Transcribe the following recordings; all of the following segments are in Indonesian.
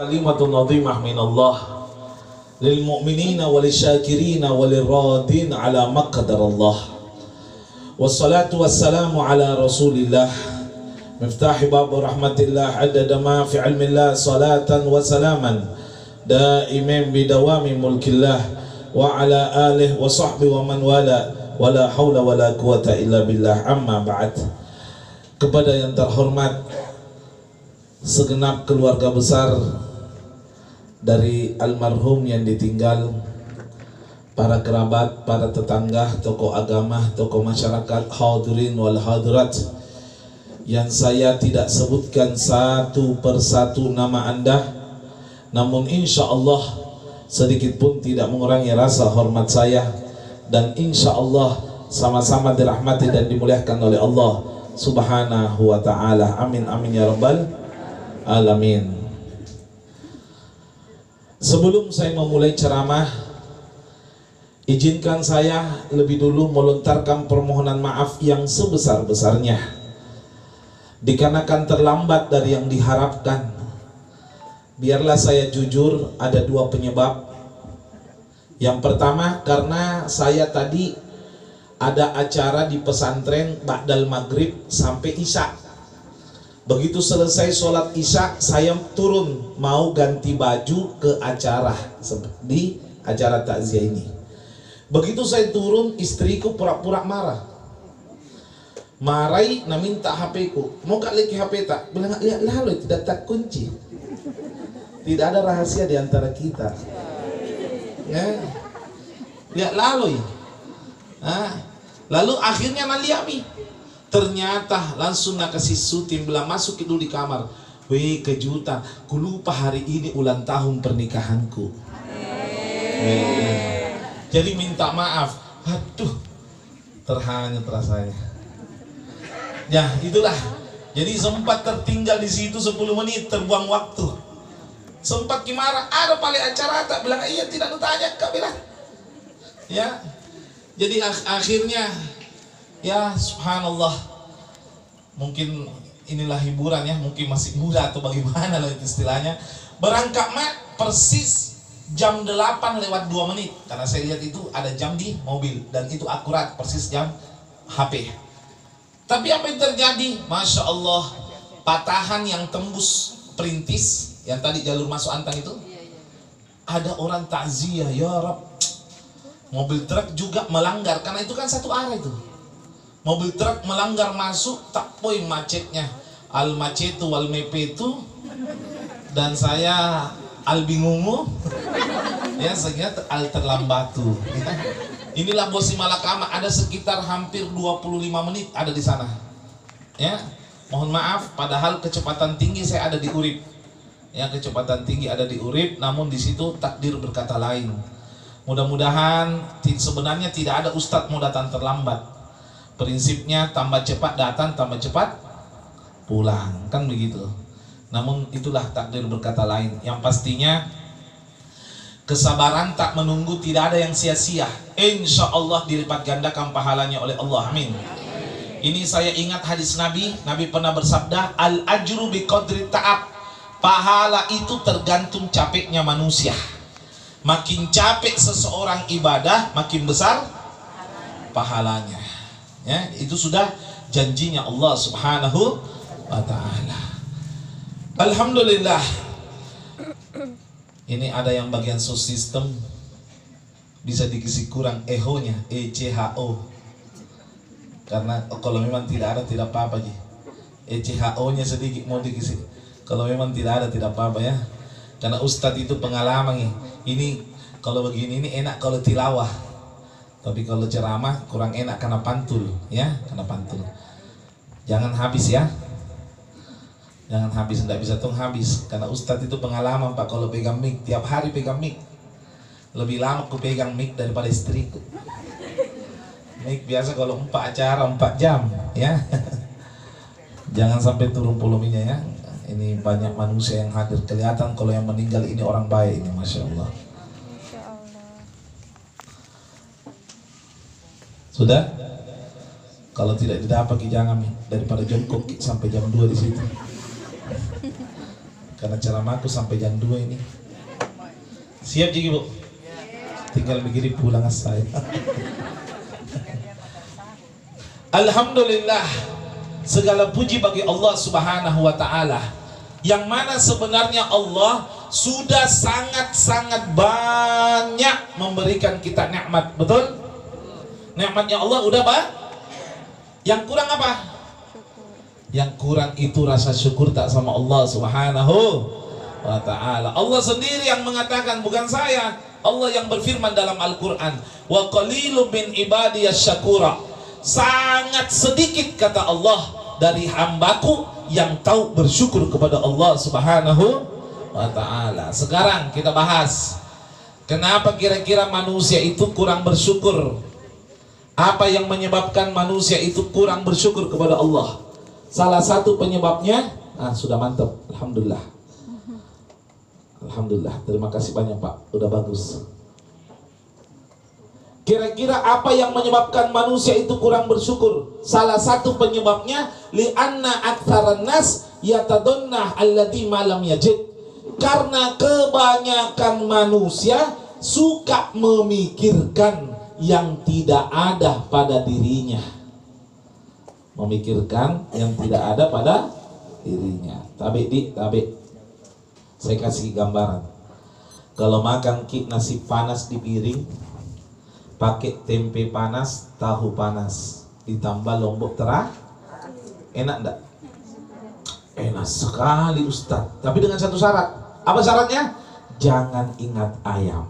كلمة عظيمة من الله. للمؤمنين وللشاكرين وللرادين على ما قدر الله. والصلاة والسلام على رسول الله. مفتاح باب رحمة الله عدد ما في علم الله صلاة وسلاما. دائما بدوام ملك الله. وعلى آله وصحبه ومن والاه. ولا حول ولا قوة إلا بالله. أما بعد kepada yang terhormat segenap keluarga besar dari almarhum yang ditinggal para kerabat, para tetangga, tokoh agama, tokoh masyarakat, hadirin wal hadirat yang saya tidak sebutkan satu persatu nama anda namun insya Allah sedikit pun tidak mengurangi rasa hormat saya dan insya Allah sama-sama dirahmati dan dimuliakan oleh Allah subhanahu wa ta'ala. Amin amin ya rabbal alamin Sebelum saya memulai ceramah, izinkan saya lebih dulu melontarkan permohonan maaf yang sebesar-besarnya. Dikarenakan terlambat dari yang diharapkan. Biarlah saya jujur, ada dua penyebab. Yang pertama karena saya tadi ada acara di pesantren Ba'dal Maghrib sampai Isya Begitu selesai sholat isya, saya turun mau ganti baju ke acara di acara takziah ini. Begitu saya turun, istriku pura-pura marah. Marai na minta HP ku. Mau kak lagi HP tak? Bilang lihat lalu tidak tak kunci. Tidak ada rahasia di antara kita. Ya. Lihat lalu. Nah, lalu akhirnya naliami Ternyata langsung nak kasih sutim bilang masuk dulu di kamar. Wih kejutan, ku lupa hari ini ulang tahun pernikahanku. Wih. Jadi minta maaf. Aduh, terhanyut rasanya. Ya itulah. Jadi sempat tertinggal di situ 10 menit terbuang waktu. Sempat gimana? Ada paling acara tak bilang iya tidak ditanya kak bilang. Ya. Jadi ak akhirnya ya subhanallah. Mungkin inilah hiburan ya mungkin masih muda atau bagaimana lah itu istilahnya. Berangkat mak persis jam 8 lewat 2 menit. Karena saya lihat itu ada jam di mobil dan itu akurat persis jam HP tapi apa yang terjadi? Masya Allah patahan yang tembus perintis yang tadi jalur masuk antang itu. Ada orang takziah ya Rab. Mobil truk juga melanggar karena itu kan satu arah itu mobil truk melanggar masuk tak poin macetnya. Al macetu wal mepetu. Dan saya al bingungu. Ya sehingga al terlambatu. Inilah bosi malakama. Ada sekitar hampir 25 menit ada di sana. Ya mohon maaf padahal kecepatan tinggi saya ada di urip ya kecepatan tinggi ada di urip namun di situ takdir berkata lain. Mudah-mudahan sebenarnya tidak ada ustadz mau datang terlambat prinsipnya tambah cepat datang tambah cepat pulang. Kan begitu. Namun itulah takdir berkata lain. Yang pastinya kesabaran tak menunggu tidak ada yang sia-sia. Insya Allah dilipat gandakan pahalanya oleh Allah. Amin. Ini saya ingat hadis Nabi. Nabi pernah bersabda al ajru bi qadri ta'ab. Pahala itu tergantung capeknya manusia. Makin capek seseorang ibadah makin besar pahalanya ya itu sudah janjinya Allah Subhanahu wa taala. Alhamdulillah. Ini ada yang bagian system. Bisa dikisi kurang eho-nya E C H O. Karena kalau memang tidak ada tidak apa-apa E C H O nya sedikit mau dikisi kalau memang tidak ada tidak apa-apa ya. Karena ustadz itu pengalaman ini kalau begini ini enak kalau tilawah tapi kalau ceramah kurang enak karena pantul, ya, karena pantul. Jangan habis ya. Jangan habis, tidak bisa tong habis. Karena Ustadz itu pengalaman Pak, kalau pegang mic, tiap hari pegang mic. Lebih lama aku pegang mic daripada istriku. Mic biasa kalau empat acara, empat jam, ya. Jangan sampai turun volumenya ya. Ini banyak manusia yang hadir. Kelihatan kalau yang meninggal ini orang baik ini, Masya Allah. Sudah? Kalau tidak didapat jangan daripada jongkok sampai jam 2 di situ. Karena ceramahku sampai jam 2 ini. Siap jadi bu? Tinggal begini pulang saya. Alhamdulillah segala puji bagi Allah Subhanahu wa taala yang mana sebenarnya Allah sudah sangat-sangat banyak memberikan kita nikmat, betul? Nikmatnya Allah udah pak? Yang kurang apa? Yang kurang itu rasa syukur tak sama Allah Subhanahu wa taala. Allah sendiri yang mengatakan bukan saya. Allah yang berfirman dalam Al-Qur'an, "Wa qalilun min ibadiyas syakura." sangat sedikit kata Allah dari hambaku yang tahu bersyukur kepada Allah Subhanahu wa taala. Sekarang kita bahas kenapa kira-kira manusia itu kurang bersyukur? Apa yang menyebabkan manusia itu kurang bersyukur kepada Allah? Salah satu penyebabnya, ah sudah mantap, alhamdulillah. Alhamdulillah, terima kasih banyak Pak, udah bagus. Kira-kira apa yang menyebabkan manusia itu kurang bersyukur? Salah satu penyebabnya li'anna aktsaran nas yatadunna alladhi malam yajid. Karena kebanyakan manusia suka memikirkan yang tidak ada pada dirinya. Memikirkan yang tidak ada pada dirinya. Tabe di, tabe. Saya kasih gambaran. Kalau makan nasi panas di piring, pakai tempe panas, tahu panas, ditambah lombok terah, enak enggak? Enak sekali Ustaz. Tapi dengan satu syarat. Apa syaratnya? Jangan ingat ayam.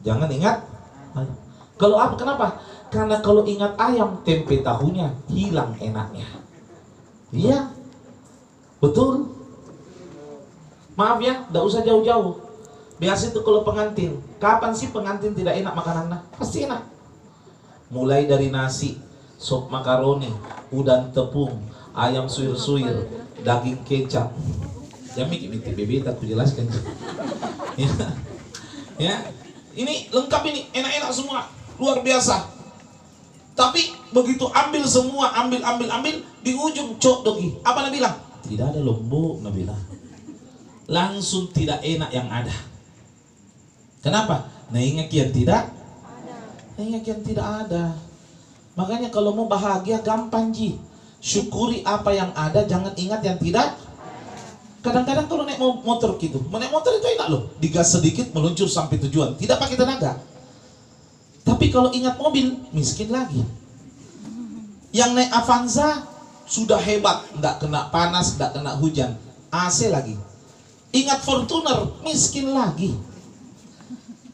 Jangan ingat Kalau apa? Kenapa? Karena kalau ingat ayam, tempe tahunya hilang enaknya. Iya. Betul. Maaf ya, tidak usah jauh-jauh Biasa itu kalau pengantin, kapan sih pengantin tidak enak makanannya? Pasti enak. Mulai dari nasi, sop makaroni, udang tepung, ayam suir-suir, daging kecap. Ya mikir mikir bebe aku jelaskan. ya. ya, ini lengkap ini, enak-enak semua, luar biasa. Tapi begitu ambil semua, ambil, ambil, ambil, di ujung cok dogi. Apa Nabi bilang? Tidak ada lombok Nabi bilang. Langsung tidak enak yang ada. Kenapa? Nah ingat yang tidak Nah ingat yang tidak ada Makanya kalau mau bahagia gampang Ji Syukuri apa yang ada Jangan ingat yang tidak Kadang-kadang kalau naik motor gitu Naik motor itu enak loh. Digas sedikit meluncur sampai tujuan. Tidak pakai tenaga. Tapi kalau ingat mobil Miskin lagi. Yang naik Avanza Sudah hebat. Nggak kena panas Nggak kena hujan. AC lagi. Ingat Fortuner Miskin lagi.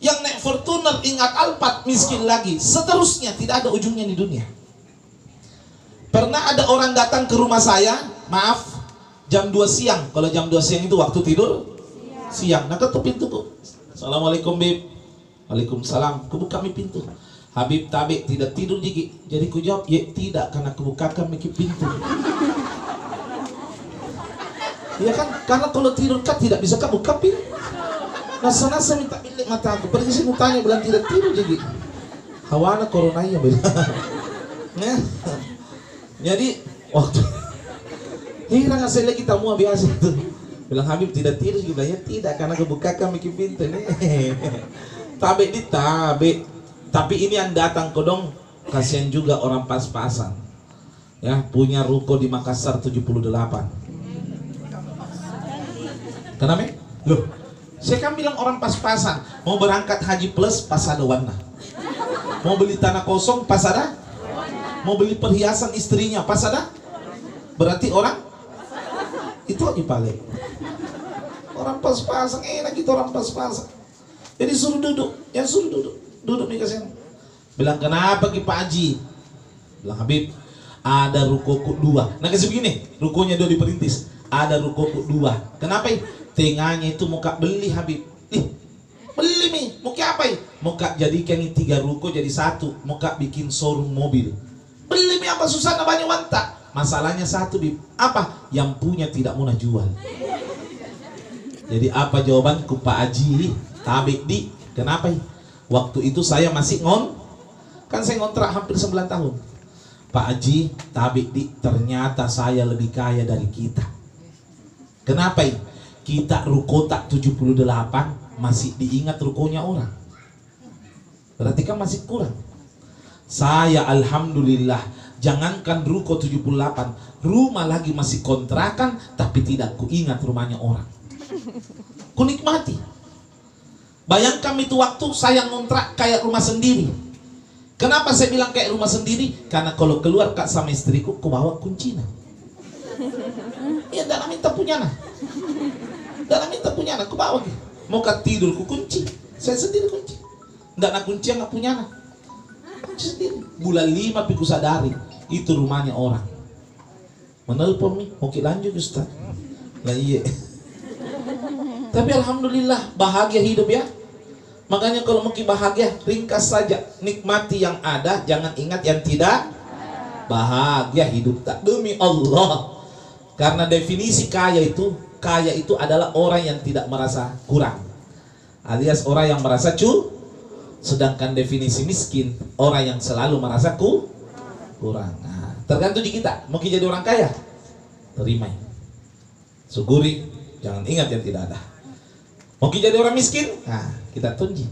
Yang naik Fortuner ingat Alphard miskin lagi. Seterusnya tidak ada ujungnya di dunia. Pernah ada orang datang ke rumah saya, maaf, jam 2 siang. Kalau jam 2 siang itu waktu tidur siang. Nah ketuk pintuku. Assalamualaikum Bib. Waalaikumsalam. Kebuka mi pintu. Habib Tabe tidak tidur jadi jadi ku jawab ya tidak karena kebukakan mikir pintu. Ya kan karena kalau tidur kan tidak bisa kebuka pintu. Nah sana saya minta milik mata aku. Pergi sini tanya bilang tidak tidur jadi. Hawana corona ya bilang. Nah, jadi waktu Hira nggak saya lagi tamu biasa itu. Bilang Habib tidak tidur juga ya tidak karena kebuka kami pintu nih. tabe di tabe. Tapi ini yang datang kodong kasihan juga orang pas-pasan. Ya, punya ruko di Makassar 78. Kenapa? Loh, saya kan bilang orang pas-pasan, mau berangkat haji plus pas ada warna. Mau beli tanah kosong pas ada? Mau beli perhiasan istrinya pas ada? Berarti orang itu paling. Orang pas-pasan enak gitu orang pas-pasan. Jadi suruh duduk, ya suruh duduk, duduk nih ke sini. Bilang kenapa ki Pak Haji? Bilang Habib, ada rukoku dua. Nah kasih begini, rukonya dua diperintis. Ada rukoku dua. Kenapa? tengahnya itu muka beli Habib Ih, beli mi muka apa muka jadikan tiga ruko jadi satu muka bikin showroom mobil beli mi apa susah banyak wanta masalahnya satu Bib apa yang punya tidak mau jual jadi apa jawabanku Pak Aji tabik di kenapa waktu itu saya masih ngon kan saya ngontrak hampir 9 tahun Pak Aji tabik di ternyata saya lebih kaya dari kita Kenapa? Kita ruko tak 78 masih diingat rukonya orang. Berarti kan masih kurang. Saya alhamdulillah jangankan ruko 78, rumah lagi masih kontrakan tapi tidak kuingat rumahnya orang. Ku nikmati. Bayangkan itu waktu saya ngontrak kayak rumah sendiri. Kenapa saya bilang kayak rumah sendiri? Karena kalau keluar kak sama istriku, ku bawa kuncinya. Iya dalam minta punya nah. Dalam minta punya nah, aku bawa. Mau ke tidur ku kunci. Saya sendiri kunci. Nggak nak kunci nggak punya nah. Kunci sendiri. Bulan lima piku sadari itu rumahnya orang. Menelpon nih, kita lanjut Ustaz. Lah iya. Tapi alhamdulillah bahagia hidup ya. Makanya kalau mau bahagia, ringkas saja. Nikmati yang ada, jangan ingat yang tidak. Bahagia hidup tak demi Allah. Karena definisi kaya itu, kaya itu adalah orang yang tidak merasa kurang. Alias orang yang merasa cu. Sedangkan definisi miskin, orang yang selalu merasa ku kurang. Nah, tergantung di kita. Mau jadi orang kaya, terima. Syukuri, jangan ingat yang tidak ada. Mau jadi orang miskin? Nah, kita tunji.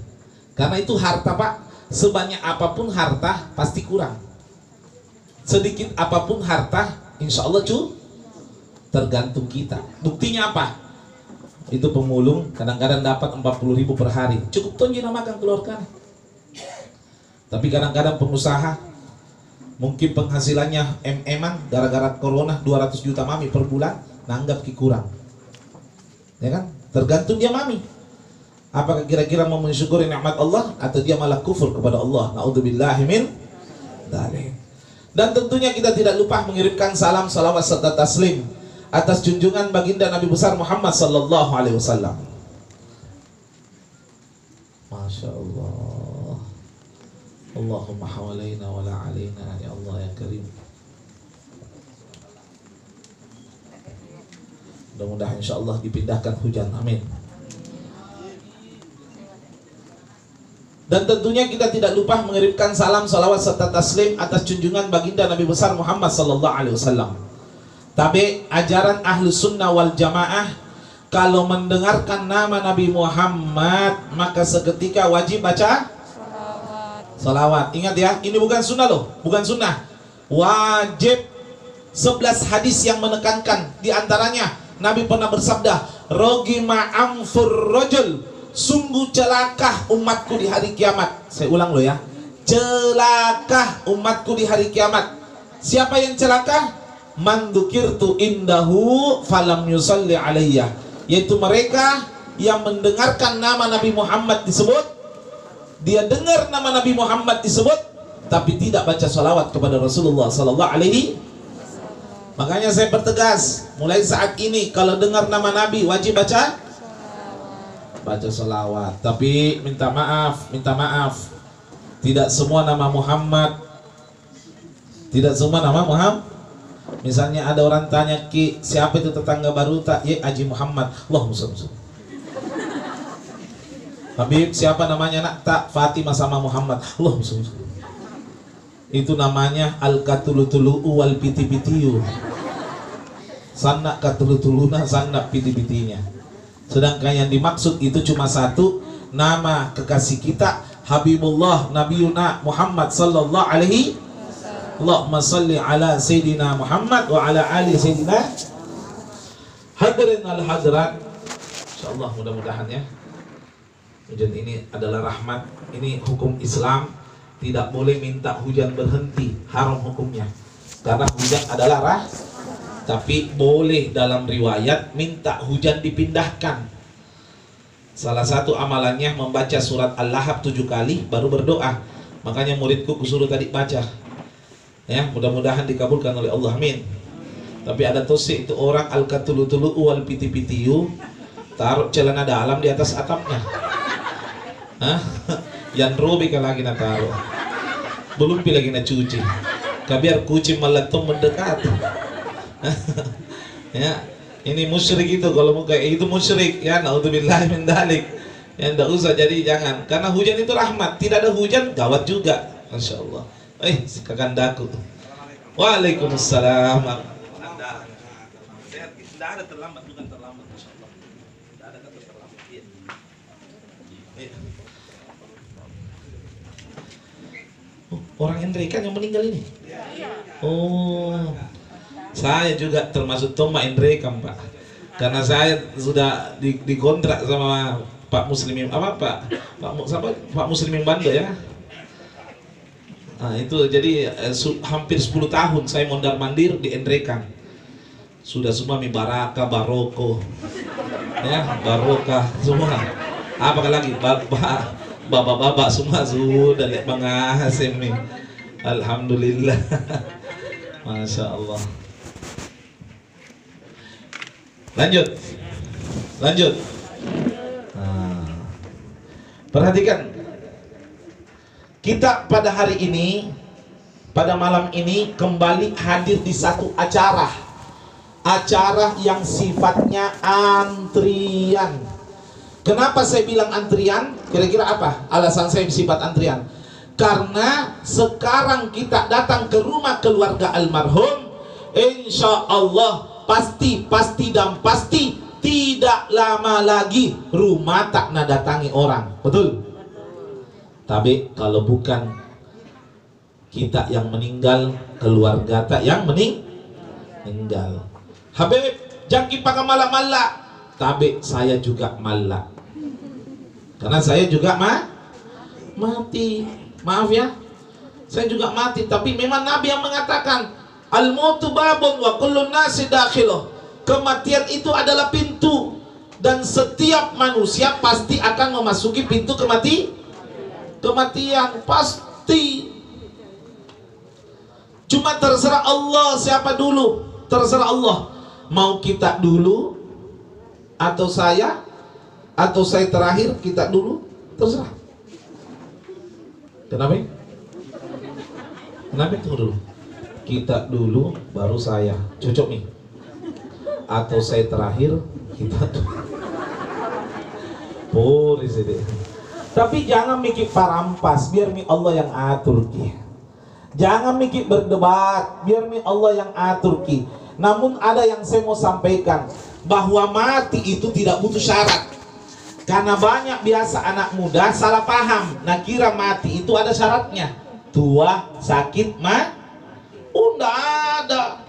Karena itu harta pak, sebanyak apa pun harta pasti kurang. Sedikit apa pun harta, insya Allah cu, tergantung kita. Buktinya apa? Itu pemulung kadang-kadang dapat 40 ribu per hari. Cukup tunji namakan keluarkan. Tapi kadang-kadang pengusaha mungkin penghasilannya em-eman gara-gara corona 200 juta mami per bulan nanggap ki kurang. Ya kan? Tergantung dia mami. Apakah kira-kira mau mensyukuri nikmat Allah atau dia malah kufur kepada Allah? Nauzubillahi min Dan tentunya kita tidak lupa mengirimkan salam, salawat serta taslim atas junjungan baginda Nabi besar Muhammad sallallahu alaihi wasallam. Masya Allah. Allahumma hawalaina wa la alaina ya Allah ya Karim. Mudah-mudahan insya Allah dipindahkan hujan. Amin. Dan tentunya kita tidak lupa mengirimkan salam, salawat serta taslim atas junjungan baginda Nabi besar Muhammad sallallahu alaihi wasallam. Tapi ajaran ahlu sunnah wal jamaah kalau mendengarkan nama Nabi Muhammad maka seketika wajib baca salawat. Ingat ya, ini bukan sunnah loh, bukan sunnah. Wajib 11 hadis yang menekankan di antaranya Nabi pernah bersabda, "Rogi ma'amfur rojul." Sungguh celaka umatku di hari kiamat. Saya ulang loh ya. Celaka umatku di hari kiamat. Siapa yang celaka? Mandukirtu indahu falam yusalli alayya. Yaitu mereka yang mendengarkan nama Nabi Muhammad disebut. Dia dengar nama Nabi Muhammad disebut. Tapi tidak baca salawat kepada Rasulullah Sallallahu Alaihi Makanya saya bertegas, mulai saat ini kalau dengar nama Nabi wajib baca baca selawat. Tapi minta maaf, minta maaf. Tidak semua nama Muhammad tidak semua nama Muhammad. Misalnya ada orang tanya Ki, siapa itu tetangga baru tak? Ya Haji Muhammad. Allah musuh Habib, siapa namanya nak? Tak, Fatimah sama Muhammad. Allah itu namanya al katulutulu wal piti pitiu sanak katulutuluna sanak piti pitinya sedangkan yang dimaksud itu cuma satu nama kekasih kita Habibullah Nabiuna Muhammad sallallahu alaihi Allahumma salli ala Sayyidina Muhammad wa ala ali Sayyidina. Hadirin al-hadirat InsyaAllah mudah-mudahan ya Hujan ini adalah rahmat Ini hukum Islam. Tidak boleh minta hujan berhenti haram hukumnya. Karena hujan adalah rah tapi boleh dalam riwayat minta hujan dipindahkan. Salah satu amalannya membaca surat Al-Lahab tujuh kali baru berdoa. Makanya muridku kusuruh tadi baca. Ya mudah-mudahan dikabulkan oleh Allah amin. Tapi ada tosi itu orang al katulu-tulu wal piti-pitiu taruh celana dalam di atas atapnya Hah? yang robi lagi nak taruh. Belum pilih lagi nak cuci. Kabiar kucing meletum mendekat. Ya ini musyrik itu kalau mau kayak itu musyrik. Ya naudzubillah min dalik ya tidak usah jadi jangan. Karena hujan itu rahmat. Tidak ada hujan gawat juga. Masya Allah eh si kakandaku. Waalaikumsalam. Tidak ada terlambat bukan terlambat Oh, orang Endrekan yang meninggal ini? Oh, saya juga termasuk Toma Endrekan Pak. Karena saya sudah di, dikontrak sama Pak Muslimin apa Pak Pak siapa Pak Muslimin Bando ya. Nah, itu jadi eh, su, hampir 10 tahun saya mondar mandir di Endrekan. Sudah semua mi baraka, baroko. Ya, barokah semua. Apa lagi? Bapak bapak-bapak semua lihat Bang Hasim nih. Alhamdulillah. Masya Allah. Lanjut. Lanjut. Nah. Perhatikan. Kita pada hari ini, pada malam ini kembali hadir di satu acara. Acara yang sifatnya antrian. Kenapa saya bilang antrian? Kira-kira apa alasan saya sifat antrian? Karena sekarang kita datang ke rumah keluarga almarhum, insya Allah pasti, pasti dan pasti tidak lama lagi rumah tak datangi orang. Betul? Tapi kalau bukan kita yang meninggal, keluarga tak yang mening meninggal. Habib, jangki pakai malak-malak. Tapi saya juga malak. Karena saya juga ma mati. Maaf ya. Saya juga mati, tapi memang Nabi yang mengatakan al-mautu babun wa kullu nasi dakhiluh. Kematian itu adalah pintu dan setiap manusia pasti akan memasuki pintu kemati kematian pasti. Cuma terserah Allah siapa dulu, terserah Allah. Mau kita dulu atau saya atau saya terakhir kita dulu terserah. Kenapa? Kenapa? Tunggu dulu. Kita dulu baru saya. Cocok nih. Atau saya terakhir kita dulu. Polis ini tapi jangan mikir parampas biar mi Allah yang atur ki. Jangan mikir berdebat biar mi Allah yang atur ki. Namun ada yang saya mau sampaikan bahwa mati itu tidak butuh syarat karena banyak biasa anak muda salah paham. Nah kira mati itu ada syaratnya. Tua, sakit, ma? Oh, ada.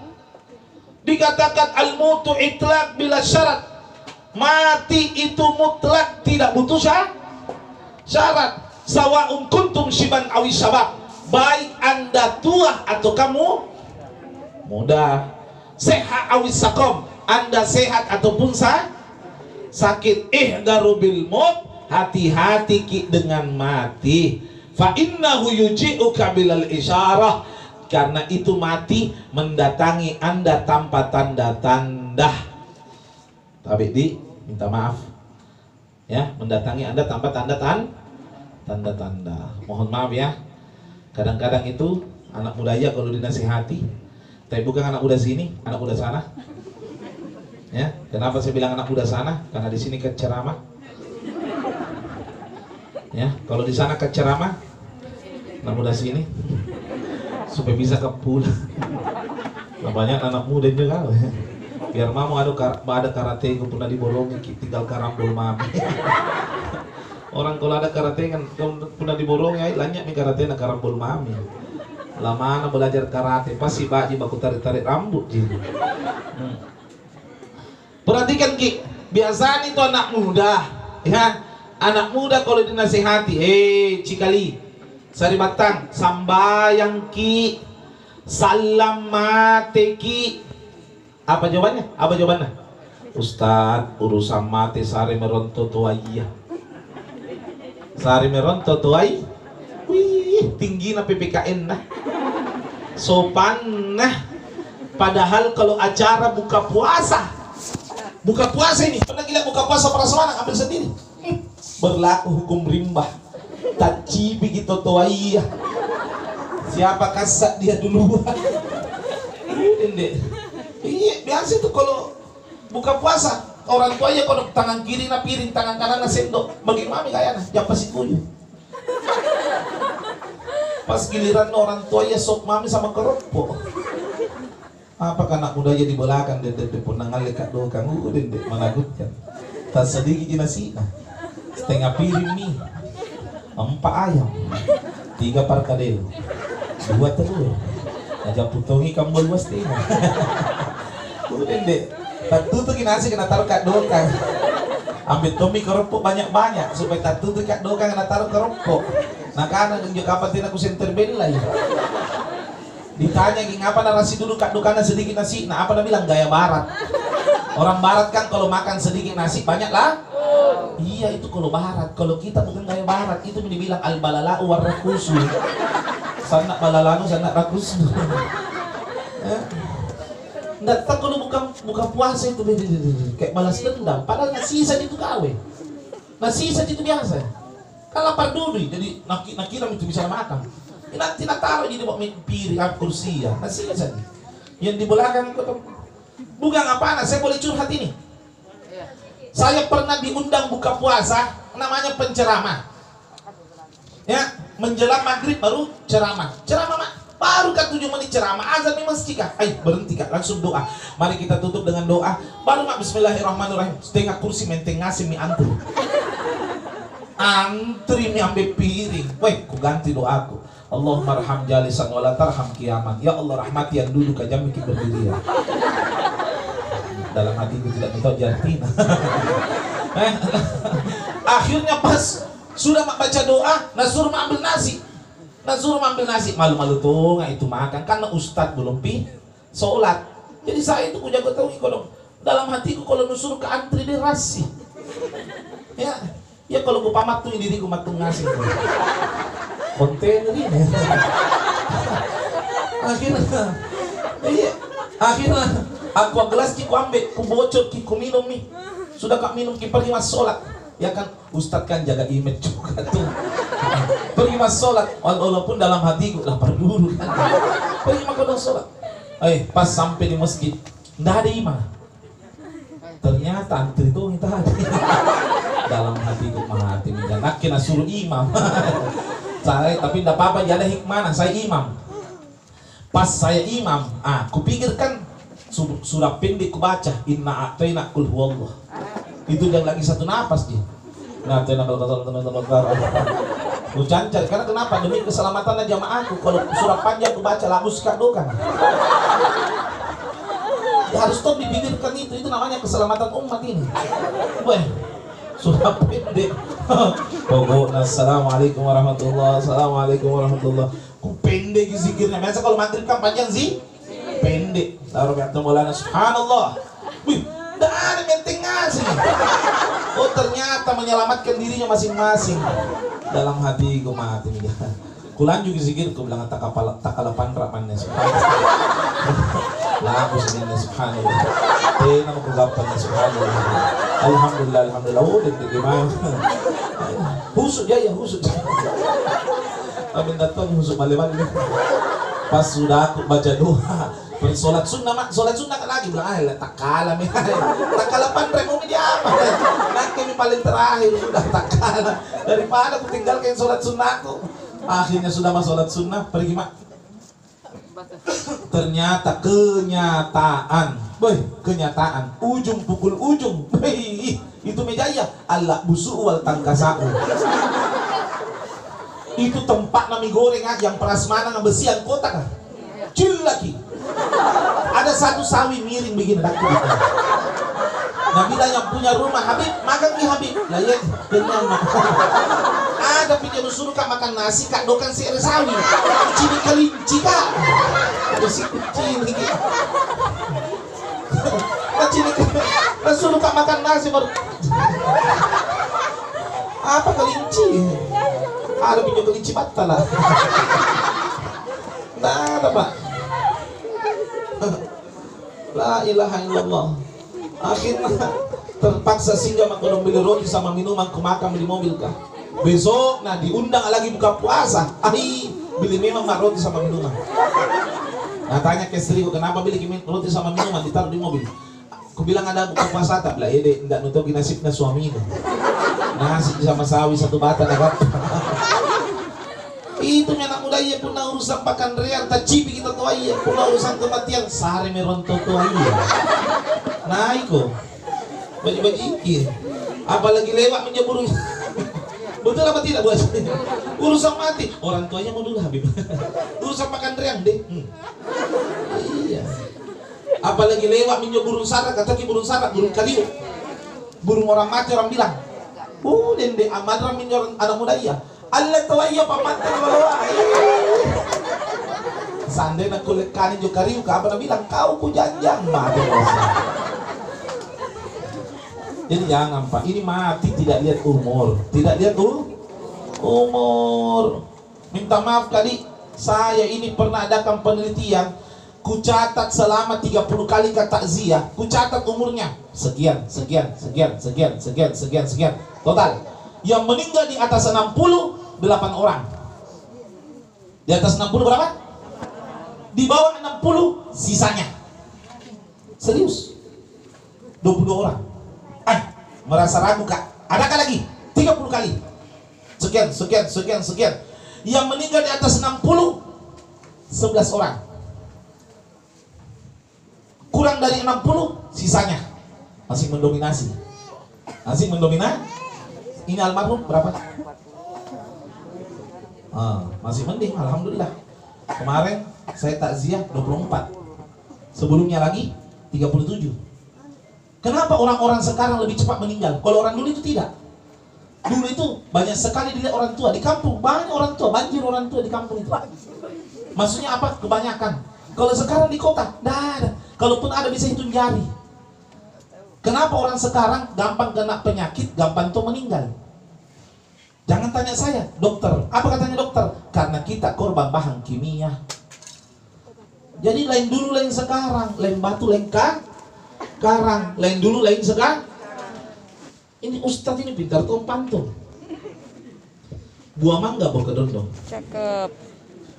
Dikatakan al-mutu itlak bila syarat. Mati itu mutlak tidak butuh syarat. Syarat. Sawa'un kuntum shiban awi syabab. Baik anda tua atau kamu muda. Sehat awi sakom. Anda sehat ataupun sah sakit ihdaru bil maut hati-hati ki dengan mati. Fa innahu yuji'uka bilal isyarah. Karena itu mati mendatangi anda tanpa tanda-tanda tapi di minta maaf. Ya mendatangi anda tanpa tanda tan tanda-tanda mohon maaf ya. Kadang-kadang itu anak muda ya kalau dinasihati. Tapi bukan anak muda sini anak muda sana Ya, kenapa saya bilang anak muda sana? Karena di sini keceramah. Ya, kalau di sana keceramah, anak muda sini supaya bisa ke pulang. Nah, banyak anak muda juga. Biar mau ada ada karate gue pernah diborongi tinggal karambol mami. Orang kalau ada karate kan pernah diborongi ay lanyak nih karate na karambol mami. Lama belajar karate pasti baji baku tarik-tarik rambut jadi. Hmm. Perhatikan Ki, biasanya itu anak muda, ya. Anak muda kalau dinasihati, hei Cikali, Sari Batang, sambayang Ki, salam mate Ki. Apa jawabannya? Apa jawabannya? Ustad, urusan mati sari meronto tuaya. Sari meronto tuai. Wih, tinggi na PPKN nah. Sopan nah. Padahal kalau acara buka puasa, Buka puasa ini, pernah gila buka puasa para semana ambil sendiri. Berlaku hukum rimba. Taci begitu toaya. Siapa kasat dia. Ini Iya, biasa itu kalau buka puasa orang tua ya kalau tangan kiri na piring, tangan kanan na sendok. Bagi mami kaya na, jangan pasti kuyu. Pas giliran orang tua ya sok mami sama keropok apa anak muda jadi belakang dan dia pun nangal lekat do kang udin dek managutkan tak sedikit nah. setengah piring mie empat ayam tiga parkadel dua telur aja putongi kambal luas tengah Kemudian deh, tak tutup nasi kena taruh kat doka. Ambil tomi keropok banyak-banyak supaya tak tutup kat doka kena taruh keropok. Nah karena nunjuk kapan tidak aku bela ya. Ditanya ging apa narasi dulu kat doka sedikit nasi, nah apa bilang gaya barat. Orang barat kan kalau makan sedikit nasi banyak lah. Iya itu kalau barat, kalau kita bukan gaya barat itu dibilang al balala war rakusu. Sana balalanu sana rakusu. Eh? Nggak tahu kalau buka buka puasa itu kayak balas dendam. Padahal sisa itu gawe. sisa itu biasa. Kan lapar dulu, jadi nak nakira itu bisa makan. Nanti nak taruh jadi bawa piring, kursi ya. sisa Yang di belakang bukan apa saya boleh curhat ini. Saya pernah diundang buka puasa, namanya penceramah. Ya, menjelang maghrib baru ceramah. Ceramah mak Baru kan tujuh menit ceramah, azan di masjid kak. Ayo berhenti kak, langsung doa. Mari kita tutup dengan doa. Baru mak Bismillahirrahmanirrahim. Setengah kursi menteng ngasih mie antri. Antri mie ambil piring. Weh, ku ganti doaku. Allahumma raham jalisan wala tarham kiamat. Ya Allah rahmati yang duduk aja mikir berdiri ya. Dalam hatiku tidak tahu jantina. Eh, akhirnya pas sudah mak baca doa, nasur mak ambil nasi. Nah suruh ambil nasi malu-malu tuh nggak itu makan karena ustadz belum pi sholat. Jadi saya itu punya tahu kalau dalam hatiku kalau nusur ke antri di rasi. Ya, ya kalau ku pamat tuh diriku matung nasi. Kontainer ini. akhirnya, iya, akhirnya aku gelas kiku ambil, ku bocor kiku minum nih. Sudah kak minum ki pergi mas sholat. Ya kan Ustadz kan jaga image juga tuh. Pergi mas sholat. Walaupun dalam hatiku lapar dulu kan. Pergi mas sholat. Eh pas sampai di masjid nggak ada imam. Ternyata antri itu kita ada dalam hatiku mati jangan kena suruh imam. Saya tapi tidak apa-apa jadi hikmah saya imam. Pas saya imam ah kupikirkan surah pendek ku baca inna a'tayna kul huwallah. Itu yang lagi satu napas dia. Nah tenang kalau Ku cancar karena kenapa? Demi keselamatan jamaahku. Kalau surat panjang ku baca lagu dokan ya harus stop dipikirkan itu. Itu namanya keselamatan umat ini. Weh, surat pendek pokoknya assalamualaikum warahmatullah assalamualaikum warahmatullah ku pendek zikirnya? Biasa kalau maghrib kan panjang sih? Pendek. Taruh kata maulana subhanallah. Wih tidak ada menteng ngasih. Oh ternyata menyelamatkan dirinya masing-masing. Dalam hati gue mati nih. Kulan juga zikir, gue bilang tak kapal tak kalapan rapannya Lah aku sebenarnya subhanallah. Eh nama ku gampangnya subhanallah. Alhamdulillah, alhamdulillah. Oh, deg gimana? Husuk ya ya husuk. Tapi datang husuk balik-balik. Pas sudah aku baca doa, Sholat sunnah mak, sholat sunnah kan lagi bilang ah tak kalah mi, tak kalah pandai mau dia apa? Nanti mi paling terakhir sudah tak kalah daripada aku tinggalkan sholat sunnahku. Akhirnya sudah mas sholat sunnah pergi mak. Ternyata kenyataan, boy kenyataan. Ujung pukul ujung, boy itu meja ya Allah busuk wal tangkasau. Itu tempat nami goreng ah, yang prasmanan besian kotak. Ah. Cil lagi. Ada satu sawi miring begini Nabila yang punya rumah Habib makan di Habib. Lah ya kenyang ada pinjam suruh kak makan nasi kak dokan si sawi cini kelinci kak. Ada si kucing nah cini nah suruh kak makan nasi baru. Apa kelinci? Ada pinjam kelinci batal lah. Tidak ada pak. La ilaha illallah. Akhirnya terpaksa singgah makan beli roti sama minuman ku makan di mobil kah. Besok nah diundang lagi buka puasa. Ahi, beli memang roti sama minuman. Nah tanya ke istriku kenapa beli roti sama minuman ditaruh di mobil. Ku bilang ada buka puasa tak lah ya deh tidak nutupi nasibnya suami itu. Nasi sama sawi satu batang dapat. Itu anak muda iya pun urusan pakan tak cipi kita tua iya pun urusan kematian sehari meronto tua iya. Nah iko baju-baju iki. apalagi lewat menyebur betul apa tidak buat urusan mati. Orang tuanya mau dulu Habib. Urusan makan riang deh. Hmm. iya. Apalagi lewat minyak burung sarak kata burung sarak burung kaliu burung orang mati orang bilang uh dende amadra minyak anak muda iya Iya pamantan bawa Sande nak kulit kanin juga kariu apa bilang kau ku janjang mati jadi jangan pak. Ini mati tidak lihat umur. Tidak lihat tuh umur. Minta maaf kali saya ini pernah adakan penelitian ku catat selama 30 kali kata zia. Ku catat umurnya. Sekian sekian sekian sekian sekian sekian sekian. Total yang meninggal di atas 60 8 orang. Di atas 60 berapa? Di bawah 60 sisanya. Serius? 20 orang. Ah merasa ragu kak. Adakah lagi? 30 kali. Sekian sekian sekian sekian. Yang meninggal di atas 60 11 orang. Kurang dari 60 sisanya. Masih mendominasi. Masih mendominasi ini almarhum berapa? Ah, masih mending alhamdulillah. Kemarin saya takziah 24 sebelumnya lagi 37 kenapa orang-orang sekarang lebih cepat meninggal? Kalau orang dulu itu tidak. Dulu itu banyak sekali dilihat orang tua di kampung. Banyak orang tua banjir orang tua di kampung itu. Maksudnya apa? Kebanyakan. Kalau sekarang di kota tidak Kalaupun ada bisa hitung jari. Kenapa orang sekarang gampang kena penyakit, gampang tuh meninggal? Jangan tanya saya, dokter. Apa katanya dokter? Karena kita korban bahan kimia. Jadi lain dulu, lain sekarang. Lain batu, lain kan? Karang. Lain dulu, lain sekarang. Ini ustadz ini pintar tuh pantun. Buah mangga bawa ke dondong. Cakep.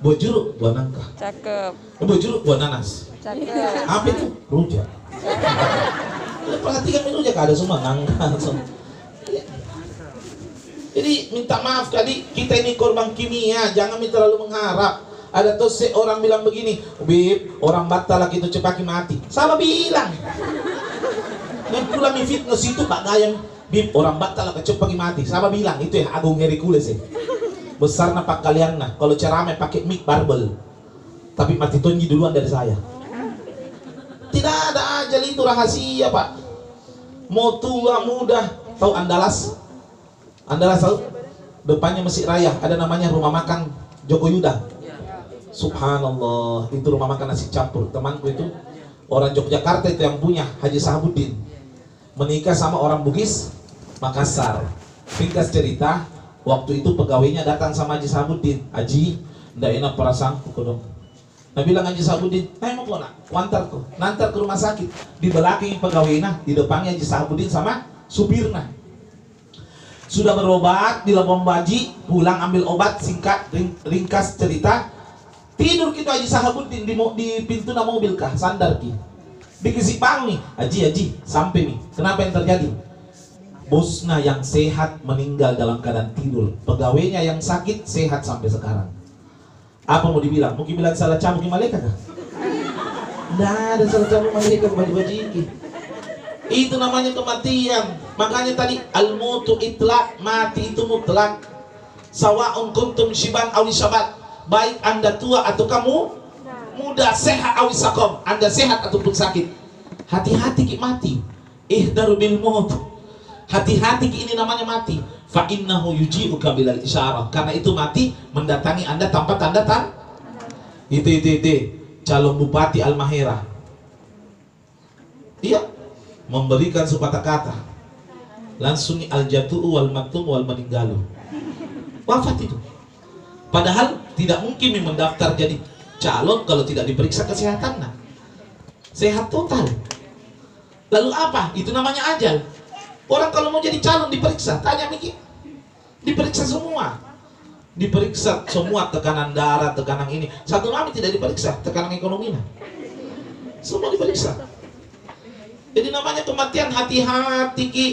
Buah jeruk, buah nangka. Cakep. Buah jeruk, buah nanas. Cakep. Apa itu? Rujak. Perhatikan ini rujak ada semua nangka. Semua. Jadi minta maaf kali kita ini korban kimia, jangan terlalu mengharap. Ada tuh seorang bilang begini, Bib, orang Batak lagi itu cepaki mati. Sama bilang. Dan pula mi fitness itu Pak Gayam, Bib, orang Batak lagi cepaki mati. Sama bilang, itu ya Agung Hercules ya. Besar napak kalian nah, kalau ceramah pakai mic barbel. Tapi mati tonji duluan dari saya. Tidak ada ajal itu rahasia pak. Mau tua muda, tahu Andalas? Andalas tahu? Depannya Masjid Raya, ada namanya rumah makan Joko Yuda. Subhanallah, itu rumah makan nasi campur. Temanku itu orang Yogyakarta itu yang punya Haji Sahabuddin. Menikah sama orang Bugis Makassar. Ringkas cerita, waktu itu pegawainya datang sama Haji Sahabuddin. Haji, ndak enak perasaanku dong. Nah bilang Haji Sahabuddin, "Hai mau kona, wantarku, nantar ke rumah sakit." Di belakang pegawainya, di depannya Haji Sahabuddin sama supirnya. Sudah berobat di Labuan Baji, pulang ambil obat singkat ring, ringkas cerita. Tidur kita Haji Sahabuddin di, di pintu nama mobil kah, sandar ki. Dikisi pang nih, Haji Haji, sampai nih. Kenapa yang terjadi? Bosnya yang sehat meninggal dalam keadaan tidur. Pegawainya yang sakit sehat sampai sekarang. Apa mau dibilang? Mungkin bilang salah cabut malaikat kah? Nah, ada salah cabut malaikat baju-baju ini. Itu namanya kematian. Makanya tadi al-mutu itlak, mati itu mutlak. Sawa'un kuntum shiban awi syabat. Baik Anda tua atau kamu muda, sehat awi sakom. Anda sehat ataupun sakit. Hati-hati mati. Ihdaru bil maut. Hati-hati ini namanya mati. Fa innahu yuji'uka bilal isyarah. Karena itu mati mendatangi anda tanpa tanda tan itu itu itu. Calon bupati Almahera iya. Memberikan sepatah kata. Langsung al jatuh wal maktum wal meninggalu wafat itu. Padahal tidak mungkin mendaftar jadi calon kalau tidak diperiksa kesehatan nah. sehat total. Lalu apa? Itu namanya ajal Orang kalau mau jadi calon diperiksa, tanya Miki. Diperiksa semua. Diperiksa semua tekanan darah, tekanan ini. Satu mami tidak diperiksa, tekanan ekonomi. Semua diperiksa. Jadi namanya kematian hati-hati Ki.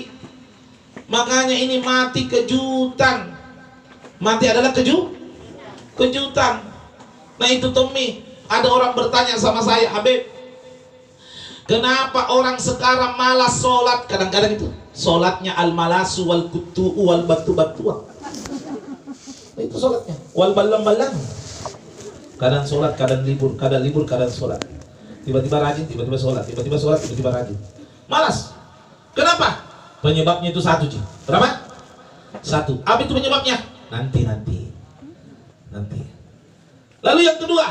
Makanya ini mati kejutan. Mati adalah keju kejutan. Nah itu Tommy, ada orang bertanya sama saya, Habib, kenapa orang sekarang malas sholat? Kadang-kadang itu Solatnya al-malasu wal kutu'u wal batu-batuan. Nah, itu solatnya. Wal balam-balam. Kadang solat, kadang libur, kadang libur, kadang solat. Tiba-tiba rajin, tiba-tiba solat, tiba-tiba solat, tiba-tiba rajin. Malas. Kenapa? Penyebabnya itu satu, Ci. Berapa? Satu. Apa itu penyebabnya? Nanti, nanti. Nanti. Lalu yang kedua,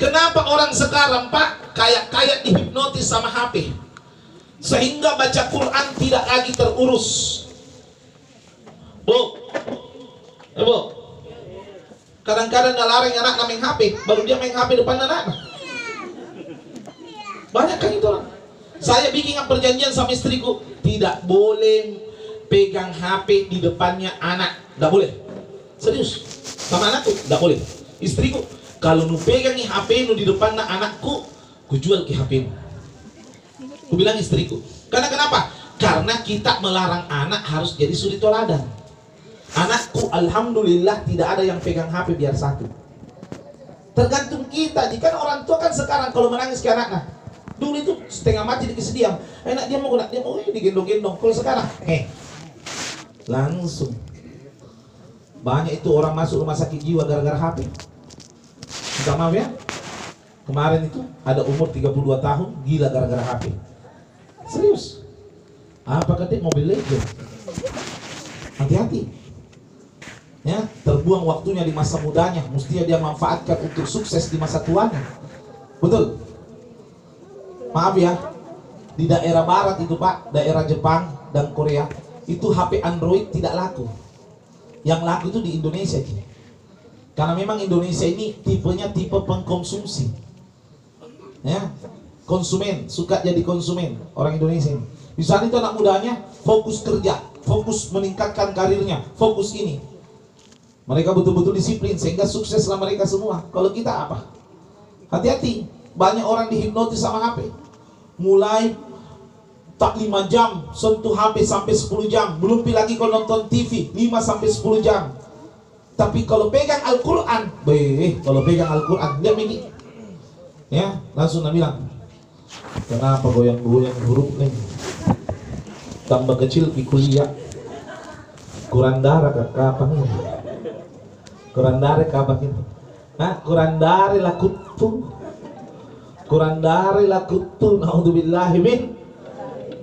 kenapa orang sekarang, Pak, kayak-kayak dihipnotis sama HP? sehingga baca Quran tidak lagi terurus. Bu, eh, bu, kadang-kadang larang anak main HP, baru dia main HP depan anak. Banyak kan itu. Saya bikin perjanjian sama istriku, tidak boleh pegang HP di depannya anak, tidak boleh. Serius, sama anakku, tidak boleh. Istriku, kalau nu pegang HP nu di depan anakku, ku jual ke HP nu. Aku bilang istriku. Karena kenapa? Karena kita melarang anak harus jadi suri toladan. Anakku alhamdulillah tidak ada yang pegang HP biar satu. Tergantung kita. Jika orang tua kan sekarang kalau menangis ke anaknya, dulu itu setengah mati dikasih diam. Enak dia mau dia mau digendong-gendong. Kalau sekarang, eh langsung banyak itu orang masuk rumah sakit jiwa gara-gara HP. Minta maaf ya. Kemarin itu ada umur 32 tahun gila gara-gara HP. Serius. Apa ketik mobil Lego? Hati-hati. Ya, terbuang waktunya di masa mudanya, mestinya dia manfaatkan untuk sukses di masa tuanya. Betul? Maaf ya, di daerah barat itu Pak, daerah Jepang dan Korea, itu HP Android tidak laku. Yang laku itu di Indonesia ini. Karena memang Indonesia ini tipenya tipe pengkonsumsi. Ya, konsumen, suka jadi konsumen orang Indonesia ini. Di saat itu anak mudanya fokus kerja, fokus meningkatkan karirnya, fokus ini. Mereka betul-betul disiplin sehingga sukseslah mereka semua. Kalau kita apa? Hati-hati, banyak orang dihipnotis sama HP. Mulai tak 5 jam sentuh HP sampai 10 jam. Belum lagi kalau nonton TV 5 sampai 10 jam. Tapi kalau pegang Al-Qur'an, beh, kalau pegang Al-Qur'an, dia begini. Ya, langsung dia bilang, Kenapa goyang-goyang huruf nih? Tambah kecil di kuliah. Kurang darah ke kapan ini? Kurang darah kapan ini? Nah, kurang darah lah kutu. Kurang darah lah kutu. Naudzubillahi min.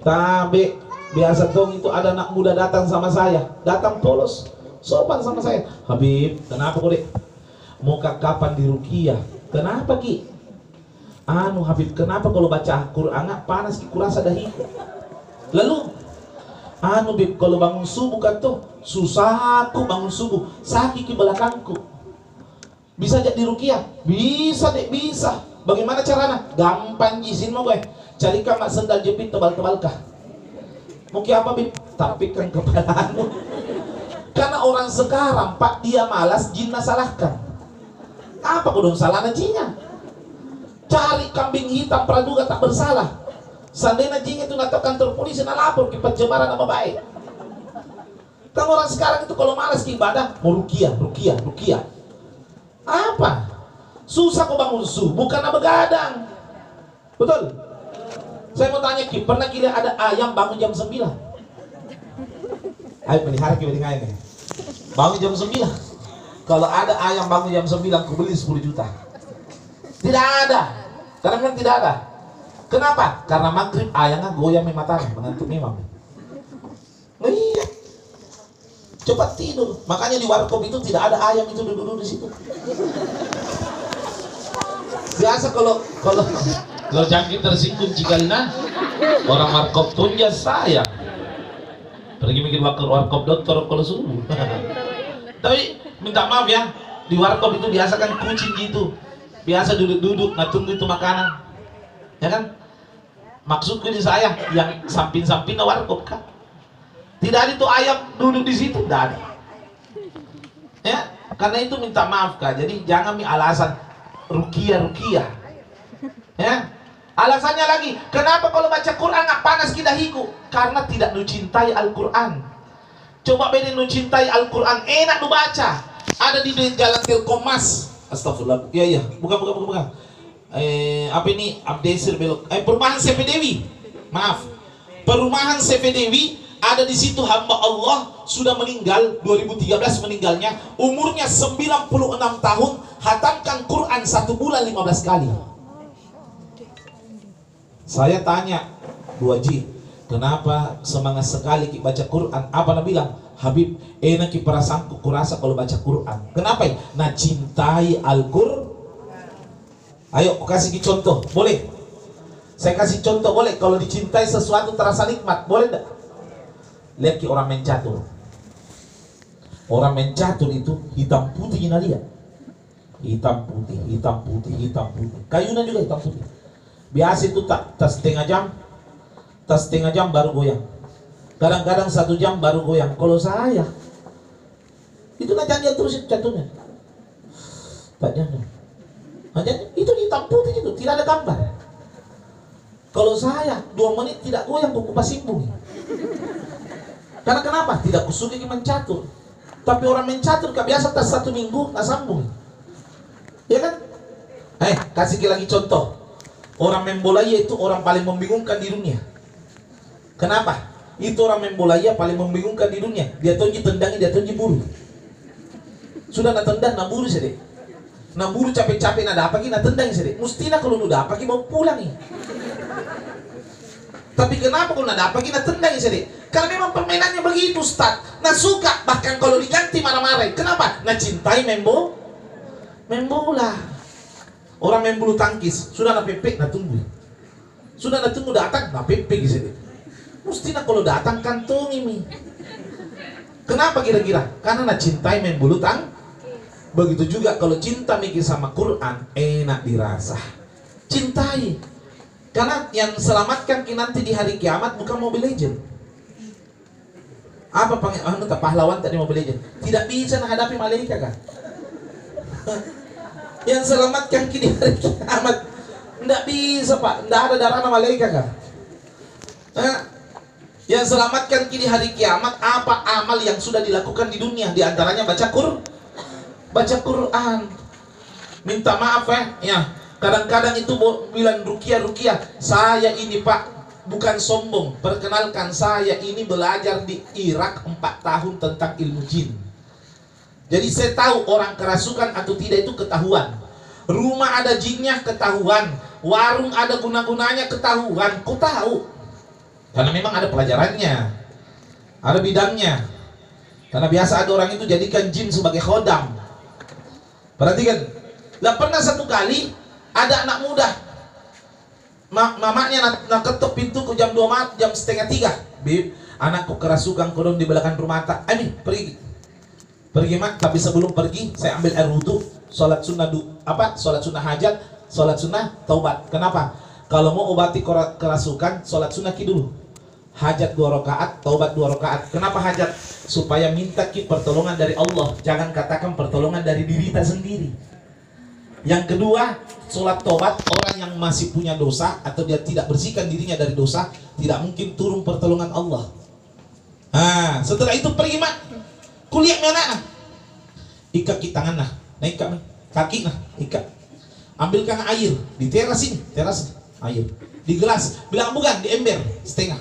Tabe biasa dong itu ada anak muda datang sama saya, datang polos, sopan sama saya. Habib, kenapa kok dek? Mau kapan di Rukia? Kenapa ki? anu Habib kenapa kalau baca Quran panas kurasa dahiku lalu anu Habib kalau bangun subuh kan tuh susah aku bangun subuh. Sakit ke belakangku. Bisa jadi rukiah? Bisa deh bisa. Bagaimana caranya? Gampang izin mau gue. Cari kamar sendal jepit tebal-tebal kah mungkin apa Bib? Tapi kan kepalamu karena orang sekarang pak dia malas jinna salahkan apa kudung salah jinnya? Cari kambing hitam praduga tak bersalah. Seandainya jing itu nak kantor polisi nak lapor ke pencemaran nama baik. Kan orang sekarang itu kalau malas ke ibadah mau rukiah rukiah rukiah. Apa? Susah kok bangun bukan begadang betul? Saya mau tanya Ki, pernah kira ada ayam bangun jam 9? Ayo pelihara kita dengan ayam Bangun jam 9. Kalau ada ayam bangun jam 9, aku beli 10 juta. Tidak ada. Karena memang tidak ada. Kenapa? Karena maghrib ayangnya goyang mematakan mengantuk imam. Nah, iya. Cepat tidur. Makanya di warkop itu tidak ada ayam itu duduk-duduk di situ. Biasa kalau kalau kalau jangkit tersinggung cikalina orang warkop tunja saya pergi mikir wakil warkop dokter kalau subuh tapi minta maaf ya di warkop itu biasa kan kucing gitu. Biasa duduk-duduk nggak tunggu itu makanan. Ya kan? Maksudku ini saya yang samping-samping warkop kan tidak ada itu ayam duduk di situ tidak ada. Ya karena itu minta maaf kak. Jadi jangan mi alasan rukia rukia ya alasannya lagi kenapa kalau baca Quran nggak panas kidahiku karena tidak mencintai Al-Quran coba beda mencintai Al-Quran enak dibaca ada di jalan Telkomas Astagfirullah. Iya iya, buka buka buka buka. Eh apa ini? Abdesir belok. Eh perumahan CV Dewi. Maaf. Perumahan CV Dewi ada di situ hamba Allah sudah meninggal 2013 meninggalnya umurnya 96 tahun hatamkan Quran satu bulan 15 kali saya tanya dua Ji kenapa semangat sekali kita baca Quran? Apa Nabi bilang? Habib enak perasaanku kurasa kalau baca Quran. Kenapa ya? Nah cintai Al-Quran ayo kasih contoh. Boleh? Saya kasih contoh boleh? Kalau dicintai sesuatu terasa nikmat. Boleh tidak lihat orang main orang main catur itu hitam putih ini lihat hitam putih hitam putih hitam putih. Kayunya juga hitam putih biasa itu tak tas setengah jam tas setengah jam baru goyang kadang-kadang satu jam baru goyang kalau saya itu nak jangan terus caturnya tak jangan itu hitam putih itu tidak ada gambar kalau saya dua menit tidak goyang buku pasimbung karena kenapa? Tidak kusuki mencatur. Tapi orang mencatur gak biasa tas satu minggu tak sambung. Ya kan? Eh, kasih lagi contoh. Orang bola itu orang paling membingungkan di dunia. Kenapa? Itu orang bola paling membingungkan di dunia. Dia tonji tendangi, dia tonji buru. Sudah nak tendang, nak buru sedih. Nak buru capek-capek, nak apa nak tendang sedih. Mustina kalau udah apa mau pulang nih. Tapi kenapa kalau nak apa nak tendang sedih? Karena memang permainannya begitu Ustaz. Nah suka bahkan kalau diganti marah-marah. Kenapa? Nah cintai membo membola. Orang main bulu tangkis sudah nak pepek nah tunggu. Sudah nak tunggu datang nah pepek di sini. Mesti nak kalau datang kantung ini. Kenapa kira-kira? Karena nak cintai main bulu tang. Begitu juga kalau cinta mikir sama Quran enak dirasa. Cintai. Karena yang selamatkan nanti di hari kiamat bukan mobil legend apa pang anu tak pahlawan tadi mau belajar? Tidak bisa menghadapi malaikat kan? Yang selamatkan kini hari kiamat. Tidak bisa pak. Tidak ada darah malaikat kan yang selamatkan kini hari kiamat apa amal yang sudah dilakukan di dunia? Di antaranya baca Qur baca Quran. Minta maaf ya ya. Kadang-kadang itu bilang rukia rukia saya ini pak bukan sombong. Perkenalkan saya ini belajar di Irak 4 tahun tentang ilmu jin. Jadi saya tahu orang kerasukan atau tidak itu ketahuan. Rumah ada jinnya ketahuan. Warung ada guna-gunanya ketahuan. Kau tahu. Karena memang ada pelajarannya. Ada bidangnya. Karena biasa ada orang itu jadikan jin sebagai khodam. Perhatikan. Lah pernah satu kali ada anak muda Ma mamanya nak, nak ketuk pintu ke jam 2 malam, jam setengah tiga. Bib, anakku kerasukan kodong di belakang rumah tak. Ayo pergi. Pergi mak, tapi sebelum pergi saya ambil air wudhu, sholat sunnah du, apa? Sholat sunnah hajat, sholat sunnah taubat. Kenapa? Kalau mau obati kerasukan, sholat sunnah ki dulu. Hajat dua rakaat, taubat dua rakaat. Kenapa hajat? Supaya minta ki pertolongan dari Allah. Jangan katakan pertolongan dari diri kita sendiri. Yang kedua, sholat tobat orang yang masih punya dosa atau dia tidak bersihkan dirinya dari dosa, tidak mungkin turun pertolongan Allah. Nah, setelah itu pergi mak, kuliah mana? Ikat di tangan nah, naik kami, kaki nah, ikat. Ambilkan air di teras ini, teras air. Di gelas, bilang bukan di ember. Setengah.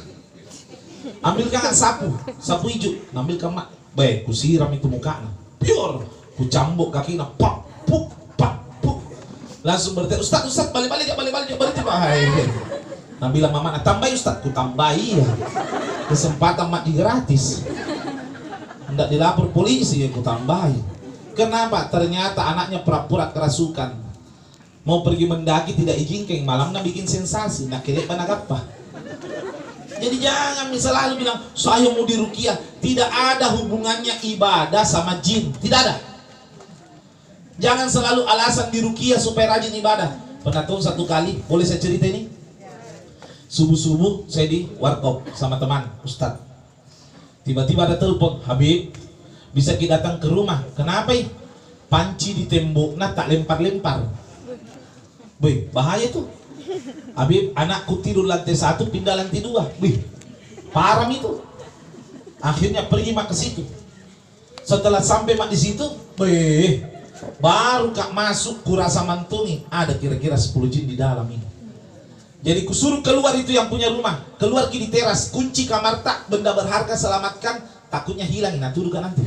Ambilkan sapu, sapu hijau, ambilkan mak. Baik, kusiram itu muka nah. Pure, kucambuk kaki nah, pop, puk, langsung bertanya Ustaz Ustaz balik balik balik balik balik ya Hai nah bilang mama nah, tambahi Ustaz? Ku tambahi ya kesempatan mak gratis tidak dilapor polisi ya ku tambahi kenapa? Ternyata anaknya pura-pura kerasukan. Mau pergi mendaki tidak izinkan malamnya bikin sensasi nak kira mana apa jadi jangan selalu bilang saya mau dirukiah. Tidak ada hubungannya ibadah sama jin. Tidak ada. Jangan selalu alasan di rukiah supaya rajin ibadah. Pernah tahu satu kali, boleh saya cerita ini? Subuh-subuh saya di warkop sama teman, Ustadz. Tiba-tiba ada telepon, Habib, bisa kita datang ke rumah. Kenapa? Panci di tembok, nah tak lempar-lempar. Wih, bahaya tuh. Habib, anakku tidur lantai satu, pindah lantai dua. Wih, parah itu. Akhirnya pergi mak ke situ. Setelah sampai mak di situ, wih, Baru kak masuk kurasa mantungi ada kira-kira 10 jin di dalam ini. Jadi kusuruh keluar itu yang punya rumah, keluar di teras, kunci kamar tak, benda berharga selamatkan, takutnya hilang, nah tuduh kan nanti.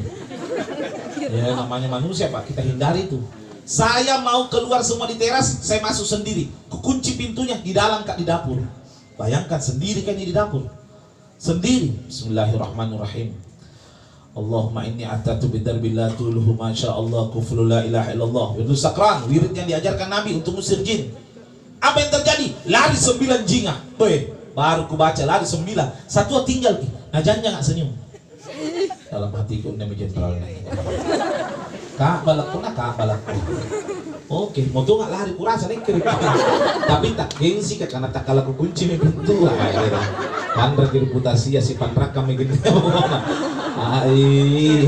Ya namanya manusia pak, kita hindari itu. Saya mau keluar semua di teras, saya masuk sendiri. Kunci pintunya di dalam kak di dapur. Bayangkan sendiri kan di dapur. Sendiri. Bismillahirrahmanirrahim. Allahumma inni atatu bidarbi la tuluhu masya Allah kuflu la ilaha illallah. Itu sakran, wirid yang diajarkan Nabi untuk musir jin. Apa yang terjadi? Lari sembilan jingah. Weh, baru ku baca lari sembilan. Satu tinggal. Nah jangan jangan senyum. Dalam hatiku ini menjadi terlalu Kak balakku nak kak balakku. Oke, mau tuh nggak lari kurasa nih kiri Tapi tak gengsi kan karena tak kalah kunci nih pintu lah. Pandra reputasi ya si pandra kami gini. Ai,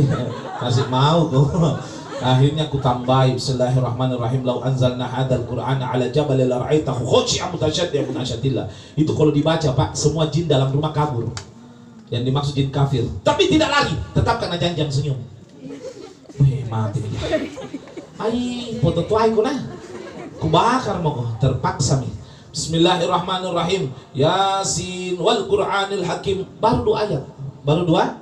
masih mau kok. Akhirnya ku tambahi Bismillahirrahmanirrahim Lau anzalna hadal Qur'an ala jabal lar'aitahu khushi'a mutasyaddi'un asyadillah Itu kalau dibaca Pak, semua jin dalam rumah kabur. Yang dimaksud jin kafir. Tapi tidak lari, tetap karena janjang senyum. Wih, mati Ai, foto tuai ku nah Ku bakar mau terpaksa nih. Bismillahirrahmanirrahim. Yasin wal Qur'anil Hakim. Baru dua ayat. Baru dua?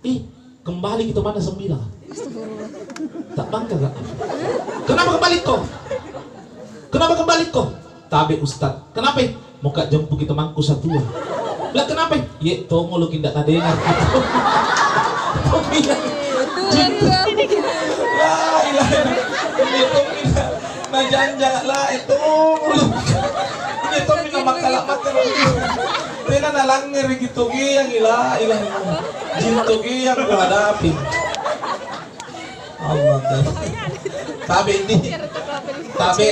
Ih, kembali kita mana sembilan Tak bangga gak? Kenapa kembali kau? Kenapa kembali kau? Tabe Ustad. Kenapa? Mau kak jemput kita mangku satu. Lah kenapa? Ye, tongo lu kindak tak dengar. La ilaha Itu Nah jangan lah itu Itu mina makalak makalak Tena nalangir gitu yang ilah ilah Jinto yang kuhadapi Allah Tabe ini Tabe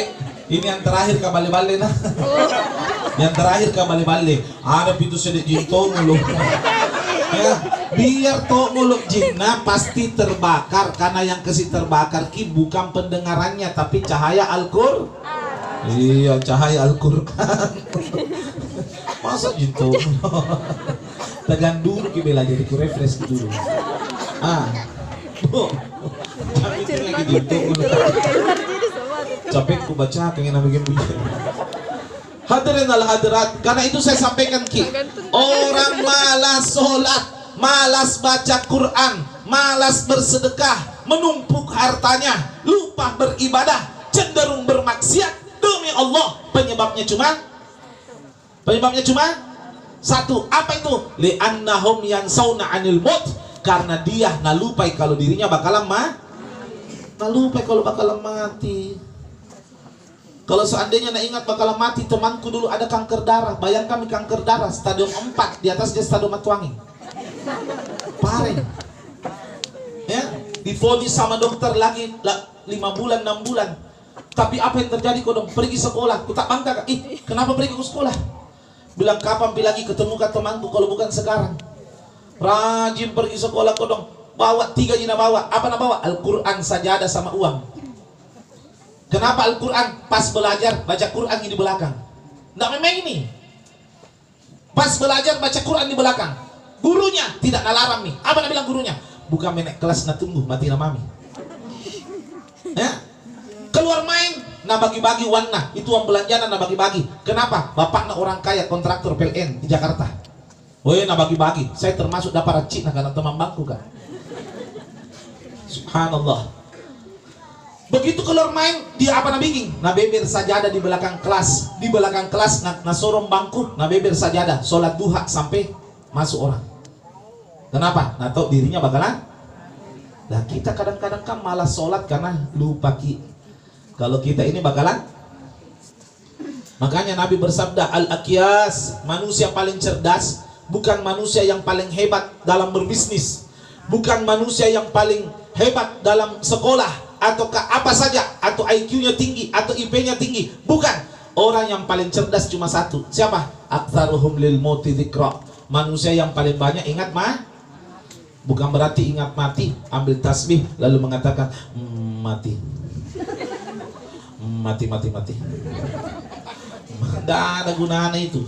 ini yang terakhir ke bali-bali nah. yang terakhir ke bali-bali. Ada pintu sedek jinto mulu. ya, biar to muluk jinna pasti terbakar karena yang kesi terbakar ki bukan pendengarannya tapi cahaya Al-Qur. Iya, cahaya Al-Qur'an. Masa jinto? Tegan dulu ki bela jadi ku refresh dulu. Ah. Bu. Capek ku baca pengen bikin bunyi. Hadirin al hadirat, karena itu saya sampaikan ki. Orang malas sholat, malas baca Quran, malas bersedekah, menumpuk hartanya, lupa beribadah, cenderung bermaksiat demi Allah. Penyebabnya cuma penyebabnya cuma satu. Apa itu? Li'annahum sauna anil maut karena dia nalupai kalau dirinya bakalan mah nalupai kalau bakalan mati kalau seandainya nak ingat bakalan mati temanku dulu ada kanker darah. Bayangkan kanker darah stadium 4 di atas dia stadium matuangi parah ya difonis sama dokter lagi 5 bulan 6 bulan. Tapi apa yang terjadi kau dong pergi sekolah. Ku tak bangga ih kenapa pergi ke sekolah? Bilang kapan pi lagi? Ketemu ke temanku kalau bukan sekarang Rajin pergi sekolah kodong. Bawa tiga jina bawa. Apa nak bawa? Al-Quran saja ada sama uang. Kenapa Al-Quran? Pas belajar baca Quran di belakang. Tidak memang ini. Pas belajar baca Quran di belakang. Gurunya tidak nalarang nih. Apa nak bilang gurunya? Bukan menek kelas nak tunggu mati mami. Ya? Keluar main, nah bagi-bagi warna. Itu uang belanjaan, nah bagi-bagi. Kenapa? Bapak nak orang kaya kontraktor PLN di Jakarta. Woi, nah bagi-bagi. Saya termasuk dapat racik nah karena teman bangku kan. Subhanallah. Begitu keluar main, dia apa nabi Nah beber saja ada di belakang kelas. Di belakang kelas, nah, nah sorong bangku, nah beber saja ada. Sholat duha sampai masuk orang. Kenapa? Nah tahu dirinya bakalan. Nah kita kadang-kadang kan malas sholat karena lupa ki. Kalau kita ini bakalan Makanya Nabi bersabda Al-Aqiyas Manusia paling cerdas bukan manusia yang paling hebat dalam berbisnis, bukan manusia yang paling hebat dalam sekolah atau apa saja atau IQ-nya tinggi atau IP-nya tinggi, bukan. Orang yang paling cerdas cuma satu. Siapa? Aktsaruhum lil mauti Manusia yang paling banyak ingat mah bukan berarti ingat mati, ambil tasbih lalu mengatakan mmm, mati. mati mati mati. Tidak ada gunanya itu.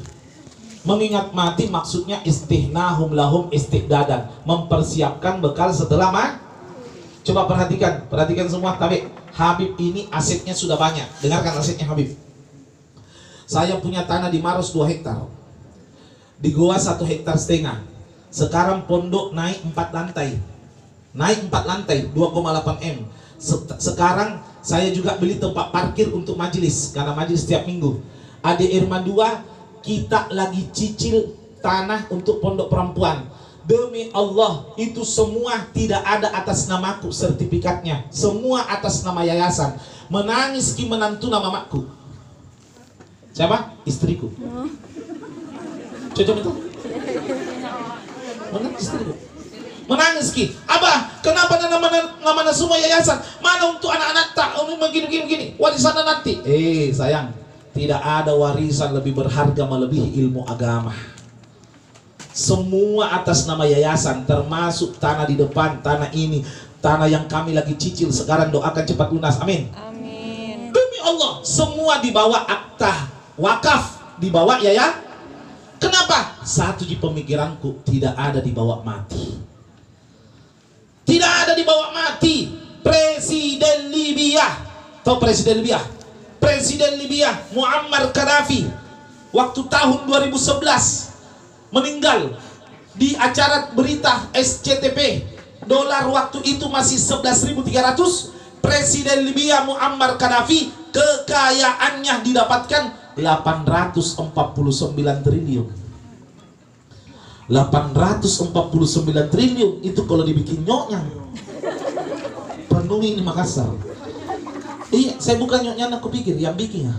Mengingat mati maksudnya istihnahum lahum istihdadan Mempersiapkan bekal setelah mati Coba perhatikan, perhatikan semua tapi Habib ini asetnya sudah banyak Dengarkan asetnya Habib Saya punya tanah di Maros 2 hektar. Di Goa 1 hektar setengah. Sekarang pondok naik 4 lantai. Naik 4 lantai 2,8 M. Sekarang saya juga beli tempat parkir untuk majelis karena majelis setiap minggu. Ade Irma 2 kita lagi cicil tanah untuk pondok perempuan Demi Allah, itu semua tidak ada atas namaku sertifikatnya. Semua atas nama yayasan. Menangis ki menantu nama makku. Siapa? Istriku. Cocok itu? Menangis istriku. Menangis ki. Abah, kenapa nama nama semua yayasan? Mana untuk anak-anak tak? Begini, begini, begini. Warisan nanti. Eh, sayang. Tidak ada warisan lebih berharga melebihi ilmu agama. Semua atas nama yayasan termasuk tanah di depan tanah ini tanah yang kami lagi cicil. Sekarang doakan cepat lunas. Amin. Amin. Demi Allah semua dibawa akta wakaf dibawa ya ya kenapa? Satu di pemikiranku tidak ada dibawa mati. Tidak ada dibawa mati. Presiden Libya. Atau presiden Libya presiden Libya Muammar Gaddafi waktu tahun 2011 meninggal di acara berita SCTP dolar waktu itu masih 11.300 Presiden Libya Muammar Gaddafi kekayaannya didapatkan 849 triliun. 849 triliun itu kalau dibikin nyoknya. Penuhi ini Makassar iya saya bukan nyoknya aku pikir yang bikin ya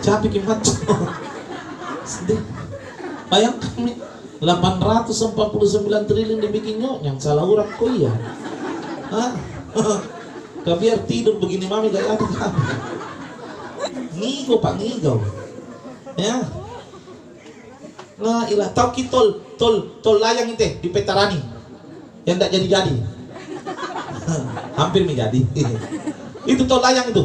capek bikin macam Bayangkan nih 849 triliun dibikin yang salah urap kok iya. Hah? biar tidur begini mami gak ada Ngigo pak ngigo. Ya. Nah, ilah tau tol tol tol layang itu di Petarani yang tidak jadi-jadi. Hampir menjadi. Itu tol layang itu.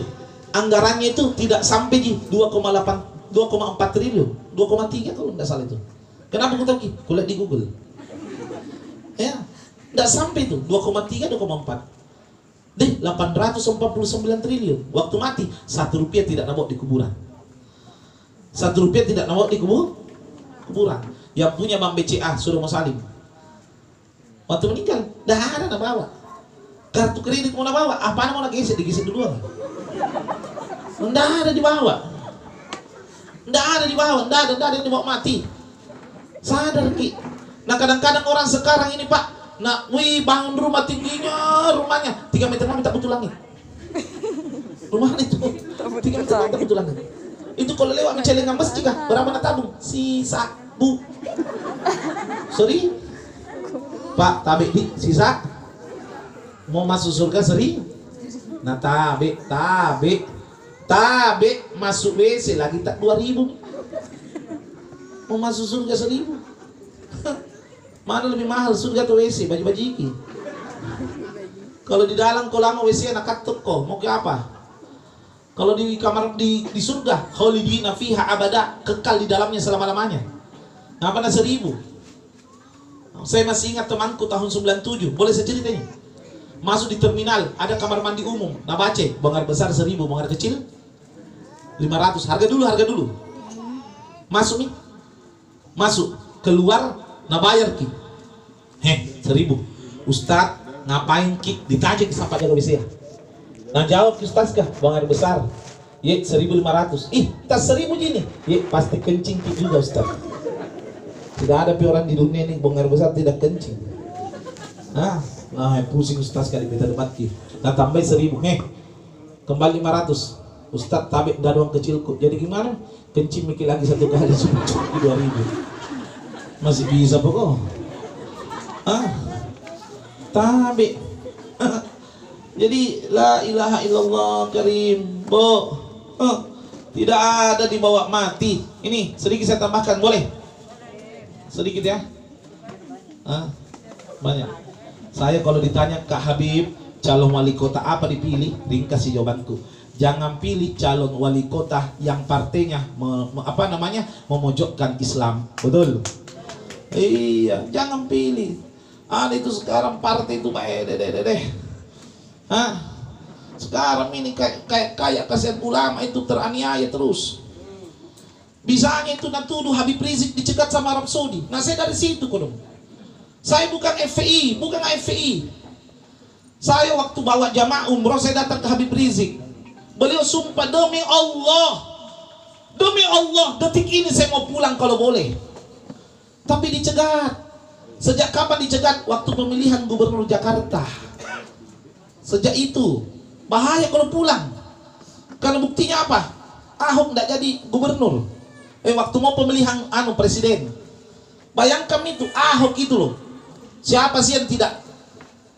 Anggarannya itu tidak sampai di 2,8 2,4 triliun, 2,3 kalau tidak salah itu. Kenapa aku tahu Kulihat di Google. Ya, tidak sampai itu 2,3 2,4. Deh, 849 triliun. Waktu mati, satu rupiah tidak nabok di kuburan. Satu rupiah tidak nabok di kubur, kuburan. Yang punya Bang BCA, suruh mau salim. Waktu meninggal, dah ada nak bawa. Kartu kredit mau bawa, apa mau nak geser, digeser duluan. Tidak ada dibawa. Tidak ada dibawa, tidak ada, tidak ada dibawa mati. Sadar Ki. Nah kadang-kadang orang sekarang ini Pak, nak wih bangun rumah tingginya rumahnya 3 meter minta butuh langit. Rumah itu 3 meter minta butuh langit. Itu kalau lewat mencelengan masjid kah? Berapa nak tabung? Sisa bu. Sorry. Pak, tabik di sisa. Mau masuk surga seri? Nah tabik, tabik. Tabik masuk WC lagi tak 2000 mau masuk surga seribu? Mana lebih mahal surga atau WC? Baju bajiki kalau di dalam kolam WC anak katuk kok mau ke apa? Kalau di kamar di, di surga khalidina fiha abada kekal di dalamnya selama-lamanya. Nah seribu? Saya masih ingat temanku tahun 97 boleh saya ceritanya masuk di terminal ada kamar mandi umum. Baca bongkar besar seribu bongkar kecil 500 harga dulu harga dulu. Masuk nih. Masuk. Keluar nah bayar ki. Heh seribu. Ustad ngapain ki? Ditanya ke siapa jaga ya nah jawab ustaz kah? Bang air besar. Ye seribu lima ratus. Ih tas seribu gini ye pasti kencing ki juga ustad tidak ada orang di dunia ini bang air besar tidak kencing. Nah nah pusing ustaz kali debat ki. Nah tambah seribu heh. Kembali lima ratus. Ustadz tabik dadong kecilku jadi gimana? Kencing mikir lagi satu kali cukup dua ribu. Masih bisa pokok. Ah tabi jadi la ilaha illallah karim. Bo ah. tidak ada dibawa mati. Ini sedikit saya tambahkan boleh? Sedikit ya. Ah, banyak saya kalau ditanya Kak Habib calon wali kota apa dipilih? Ringkas jawabanku. Jangan pilih calon wali kota yang partainya me, me, apa namanya memojokkan Islam. Betul? Iya jangan pilih. Ada itu sekarang partai itu baik deh deh Hah? sekarang ini kayak kayak kayak kasihan ulama itu teraniaya terus. Bisanya itu natuduh Habib Rizik dicegat sama Arab Saudi. Nah saya dari situ kok dong. Saya bukan FPI, bukan FPI. Saya waktu bawa jamaah umroh saya datang ke Habib Rizik. Beliau sumpah demi Allah. Demi Allah, detik ini saya mau pulang kalau boleh. Tapi dicegat. Sejak kapan dicegat? Waktu pemilihan gubernur Jakarta. Sejak itu, bahaya kalau pulang. Karena buktinya apa? Ahok tidak jadi gubernur. Eh waktu mau pemilihan anu presiden. Bayangkan itu Ahok itu loh. Siapa sih yang tidak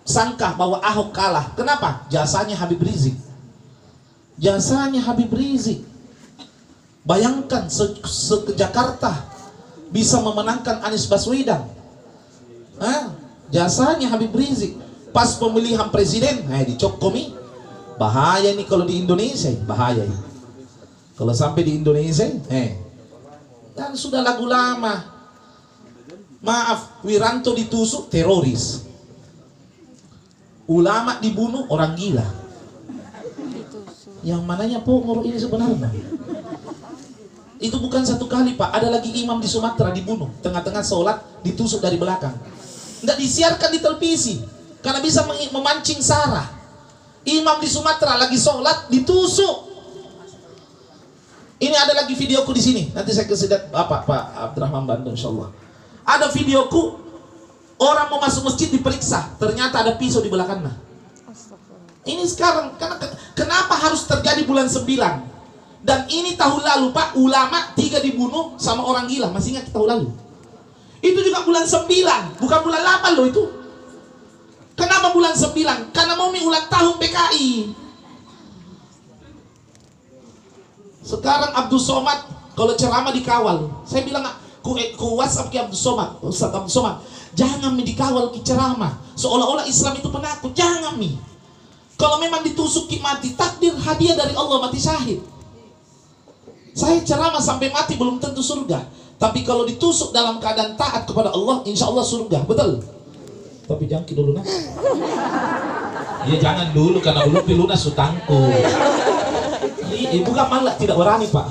sangka bahwa Ahok kalah? Kenapa? Jasanya Habib Rizik. Jasanya Habib Rizik. Bayangkan se, se Jakarta bisa memenangkan Anies Baswedan. Hah? Jasanya Habib Rizik. Pas pemilihan presiden, eh dicokomi. Bahaya nih kalau di Indonesia, bahaya. Ini. Kalau sampai di Indonesia, eh, dan sudah lagu lama. Maaf, Wiranto ditusuk teroris. Ulama dibunuh orang gila. Yang mananya pongor ini sebenarnya? Itu bukan satu kali pak, ada lagi imam di Sumatera dibunuh. Tengah-tengah sholat, ditusuk dari belakang. Tidak disiarkan di televisi, karena bisa memancing sarah. Imam di Sumatera lagi sholat, ditusuk. Ini ada lagi videoku di sini. Nanti saya kesedat Bapak Pak Abdurrahman Bandung insya Allah. Ada videoku orang mau masuk masjid diperiksa, ternyata ada pisau di belakangnya. Ini sekarang karena kenapa harus terjadi bulan 9? Dan ini tahun lalu Pak, ulama tiga dibunuh sama orang gila. Masih ingat tahun lalu? Itu juga bulan 9, bukan bulan 8 loh itu. Kenapa bulan 9? Karena mau ulang tahun PKI. Sekarang Abdul Somad kalau ceramah dikawal. Saya bilang ku, eh, ku WhatsApp ke Abdul Somad, Ustaz jangan mi dikawal ki ceramah. Seolah-olah Islam itu penakut. Jangan mi. Kalau memang ditusuk ki mati, takdir hadiah dari Allah mati syahid. Saya ceramah sampai mati belum tentu surga. Tapi kalau ditusuk dalam keadaan taat kepada Allah, insya Allah surga. Betul? Tapi jangan dulu nak. Ya jangan dulu karena dulu pilunas utangku. Ibu kan malah tidak berani pak.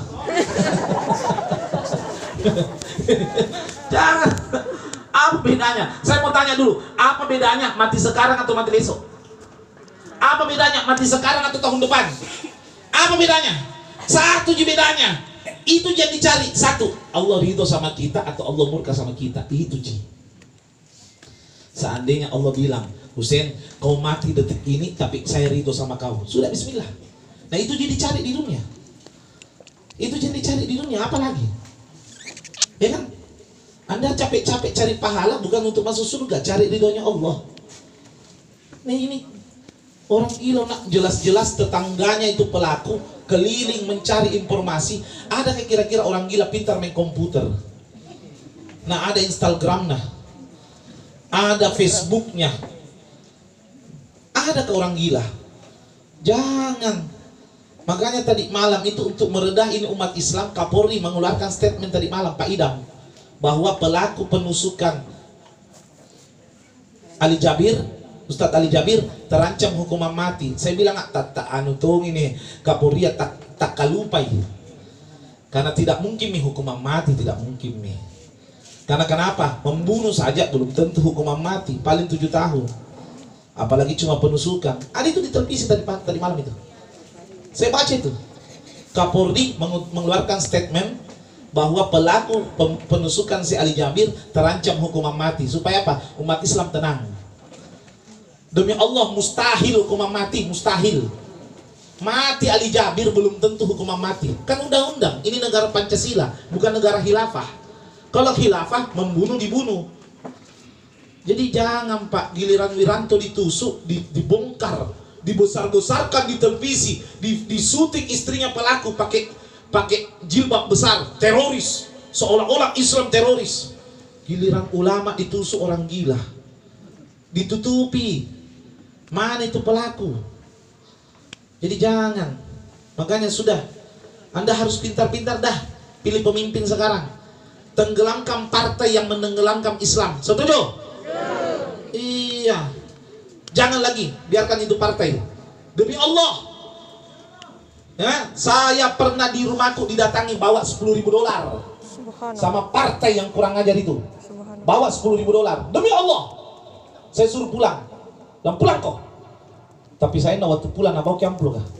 Jangan. Apa bedanya? Saya mau tanya dulu. Apa bedanya mati sekarang atau mati besok? Apa bedanya mati sekarang atau tahun depan? Apa bedanya? Satu juga bedanya. Itu yang dicari. Satu, Allah ridho sama kita atau Allah murka sama kita. Itu Ji. Seandainya Allah bilang, Hussein, kau mati detik ini, tapi saya ridho sama kau. Sudah bismillah. Nah itu jadi cari di dunia. Itu jadi cari di dunia, apa lagi? Ya kan? Anda capek-capek cari pahala bukan untuk masuk surga, cari ridhonya Allah. Nih ini orang gila nak jelas-jelas tetangganya itu pelaku keliling mencari informasi. Ada kira-kira orang gila pintar main komputer? Nah ada Instagram nah, ada Facebooknya, ada ke orang gila. Jangan Makanya tadi malam itu untuk meredah ini umat Islam, Kapolri mengeluarkan statement tadi malam Pak Idam bahwa pelaku penusukan Ali Jabir, Ustadz Ali Jabir terancam hukuman mati. Saya bilang tak tak anu tuh ini Kapolri ya tak tak kalupai. Karena tidak mungkin nih hukuman mati, tidak mungkin nih. Karena kenapa? Membunuh saja belum tentu hukuman mati, paling tujuh tahun. Apalagi cuma penusukan. Ada itu di tadi tadi malam itu. Saya baca itu. Kapolri mengeluarkan statement bahwa pelaku penusukan si Ali Jabir terancam hukuman mati. Supaya apa? Umat Islam tenang. Demi Allah mustahil hukuman mati, mustahil. Mati Ali Jabir belum tentu hukuman mati. Kan undang-undang, ini negara Pancasila, bukan negara khilafah. Kalau khilafah membunuh dibunuh. Jadi jangan Pak, giliran Wiranto ditusuk, dibongkar dibesar-besarkan di televisi, di, istrinya pelaku pakai pakai jilbab besar, teroris, seolah-olah Islam teroris. Giliran ulama ditusuk orang gila, ditutupi. Mana itu pelaku? Jadi jangan. Makanya sudah, Anda harus pintar-pintar dah pilih pemimpin sekarang. Tenggelamkan partai yang menenggelamkan Islam. Setuju? Iya. Jangan lagi biarkan itu partai. Demi Allah. Ya, saya pernah di rumahku didatangi bawa 10 ribu dolar sama partai yang kurang ajar itu. Bawa 10 ribu dolar. Demi Allah, saya suruh pulang. Dan pulang kok. Tapi saya nak waktu pulang nak bawa kemplo kah?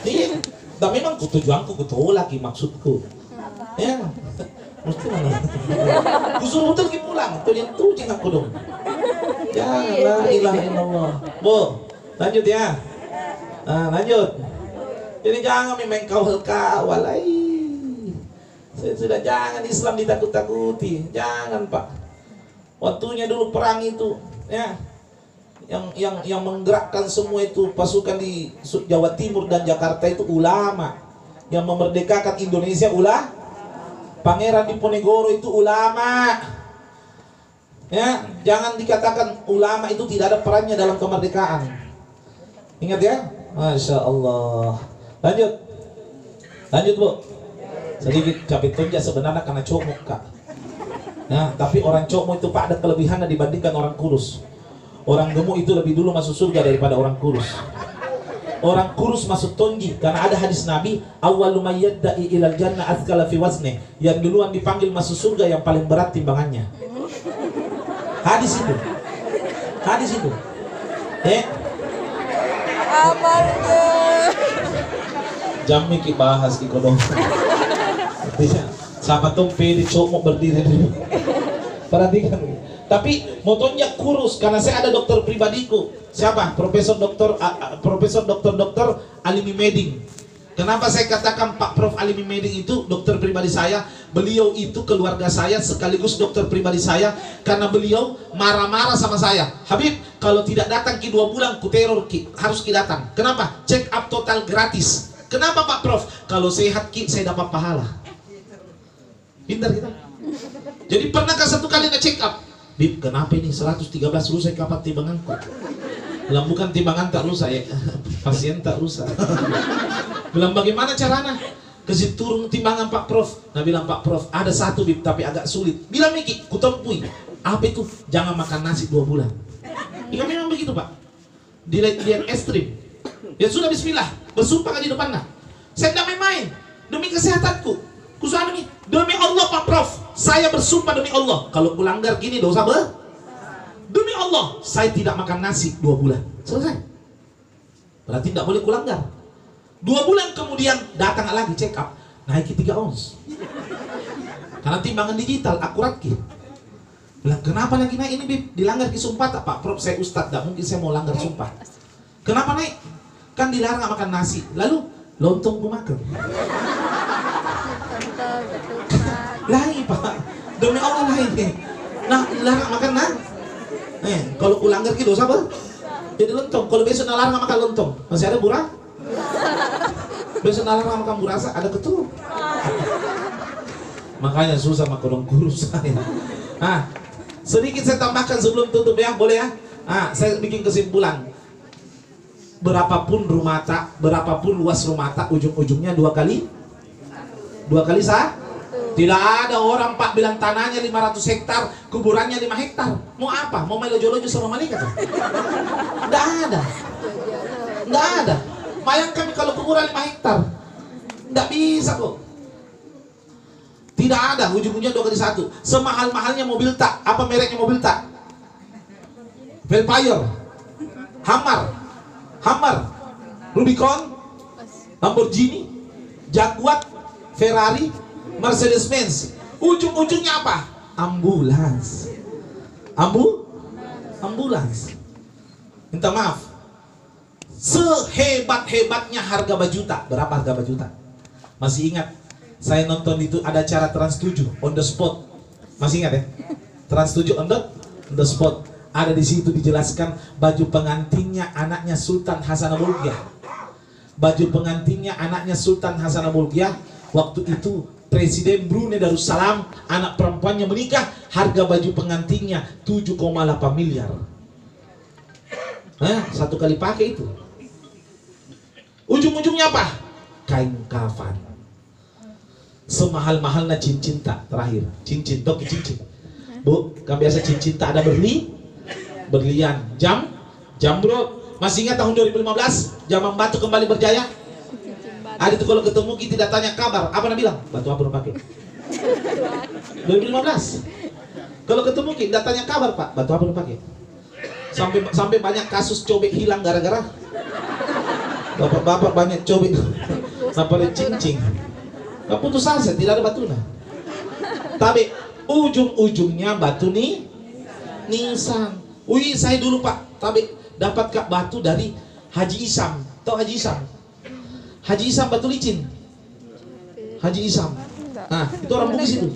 Iya. Dan memang ku tujuanku lagi maksudku. Ya. Mesti mana? Ku suruh betul ki pulang. Tuh yang tuh jangan aku dong. Ya la ilaha illallah. Bu, lanjut ya. Nah, lanjut. Jadi jangan main kawal-kawal. Ai. Saya sudah jangan Islam ditakut-takuti. Jangan, Pak. Waktunya dulu perang itu, ya. Yang yang yang menggerakkan semua itu pasukan di Jawa Timur dan Jakarta itu ulama. Yang memerdekakan Indonesia ulah Pangeran Diponegoro itu ulama. Ya, jangan dikatakan ulama itu tidak ada perannya dalam kemerdekaan. Ingat ya? Masya Allah. Lanjut. Lanjut bu. Sedikit capek tunja sebenarnya karena comok kak. Nah, tapi orang comok itu pak ada kelebihannya dibandingkan orang kurus. Orang gemuk itu lebih dulu masuk surga daripada orang kurus. Orang kurus masuk tonji karena ada hadis Nabi may yadda'i ilal jannah fi. Yang duluan dipanggil masuk surga yang paling berat timbangannya. Hadis itu. Hadis itu. Eh, Amalnya. Jami ki bahas ki kodong. Sama tuh pede cowok berdiri di Perhatikan. Tapi motonya kurus karena saya ada dokter pribadiku. Siapa? Profesor Dokter a- Profesor Dokter Dokter Alimi Meding. Kenapa saya katakan Pak Prof Alimi Meding itu dokter pribadi saya? Beliau itu keluarga saya sekaligus dokter pribadi saya karena beliau marah-marah sama saya. Habib, kalau tidak datang ki dua bulan ku teror ki, harus ki datang. Kenapa? Check up total gratis. Kenapa Pak Prof? Kalau sehat ki saya dapat pahala. Pintar kita. Jadi pernahkah satu kali nak check up? Bib, kenapa ini 113 rusak kapan timbanganku? Bilang bukan timbangan tak rusak ya, pasien tak rusak. bilang bagaimana caranya? Kasih turun timbangan Pak Prof. Nah bilang Pak Prof, ada satu bib tapi agak sulit. Bilang Miki, kutempui. Apa itu? Jangan makan nasi dua bulan. Ya memang begitu Pak. Dilihat dia ekstrim. Ya sudah Bismillah, bersumpah di depannya. Saya tidak main-main demi kesehatanku. Kusuhan demi demi Allah Pak Prof. Saya bersumpah demi Allah. Kalau kulanggar gini dosa ber. Demi Allah, saya tidak makan nasi dua bulan. Selesai. Berarti tidak boleh kulanggar. Dua bulan kemudian datang lagi check up, naiki tiga ons. Karena timbangan digital akurat ki. Bilang kenapa lagi naik ini bib? Dilanggar ki sumpah tak Pak Prof? Saya ustad, tidak mungkin saya mau langgar sumpah. Kenapa naik? Kan dilarang makan nasi. Lalu lontong gue makan. Lain pak, demi Allah lain. Nah, larang makan nah. Eh, kalau ulanggar ki dosa apa? Jadi lontong. Kalau besok nalarang makan lontong, masih ada burah? Besok nalarang makan burasa, ada ketua. Makanya susah makan kurus saya. Nah, sedikit saya tambahkan sebelum tutup ya, boleh ya? Ah, saya bikin kesimpulan. Berapapun rumah tak, berapapun luas rumah tak, ujung-ujungnya dua kali Dua kali sah? Tidak ada orang pak bilang tanahnya 500 hektar, kuburannya 5 hektar. Mau apa? Mau main lojo-lojo sama malaikat? Tidak ada. Tidak ada. Bayangkan kalau kuburan 5 hektar. Tidak bisa kok. Tidak ada, ujung-ujungnya dua kali satu. Semahal-mahalnya mobil tak. Apa mereknya mobil tak? Velfire, Hammer, Hammer, Rubicon, Lamborghini, Jaguar, Ferrari, Mercedes-Benz. Ujung-ujungnya apa? Ambulans. Ambu? Ambulans. Minta maaf. Sehebat-hebatnya harga bajuta. Berapa harga bajuta? Masih ingat? Saya nonton itu ada acara Trans 7 on the spot. Masih ingat ya? Trans 7 on the, on the spot. Ada di situ dijelaskan baju pengantinnya anaknya Sultan Hasanul Bolkiah baju pengantinnya anaknya Sultan Hasanul Bolkiah waktu itu Presiden Brunei Darussalam anak perempuannya menikah harga baju pengantinnya 7,8 miliar. Hah, satu kali pakai itu. Ujung-ujungnya apa? Kain kafan. Semahal-mahalnya cincin tak terakhir. Cincin toki cincin. Bu kan biasa cincin tak ada berli berlian jam? Jamrut Masih ingat tahun 2015 zaman batu kembali berjaya? Ada itu kalau ketemu kita tidak tanya kabar, apa nak bilang? Batu apa nak pakai? 2015. Kalau ketemu kita tidak tanya kabar pak, batu apa nak pakai? Sampai sampai banyak kasus cobek hilang gara-gara bapak-bapak banyak cobek sampai cincing. Nah, putus asa tidak ada batu nah. Tapi ujung-ujungnya batu nih nisan. Wih saya dulu pak, tapi dapat kak batu dari Haji Isam. Tahu Haji Isam? Haji Isam batu licin. Haji Isam. Nah, itu orang Bugis itu.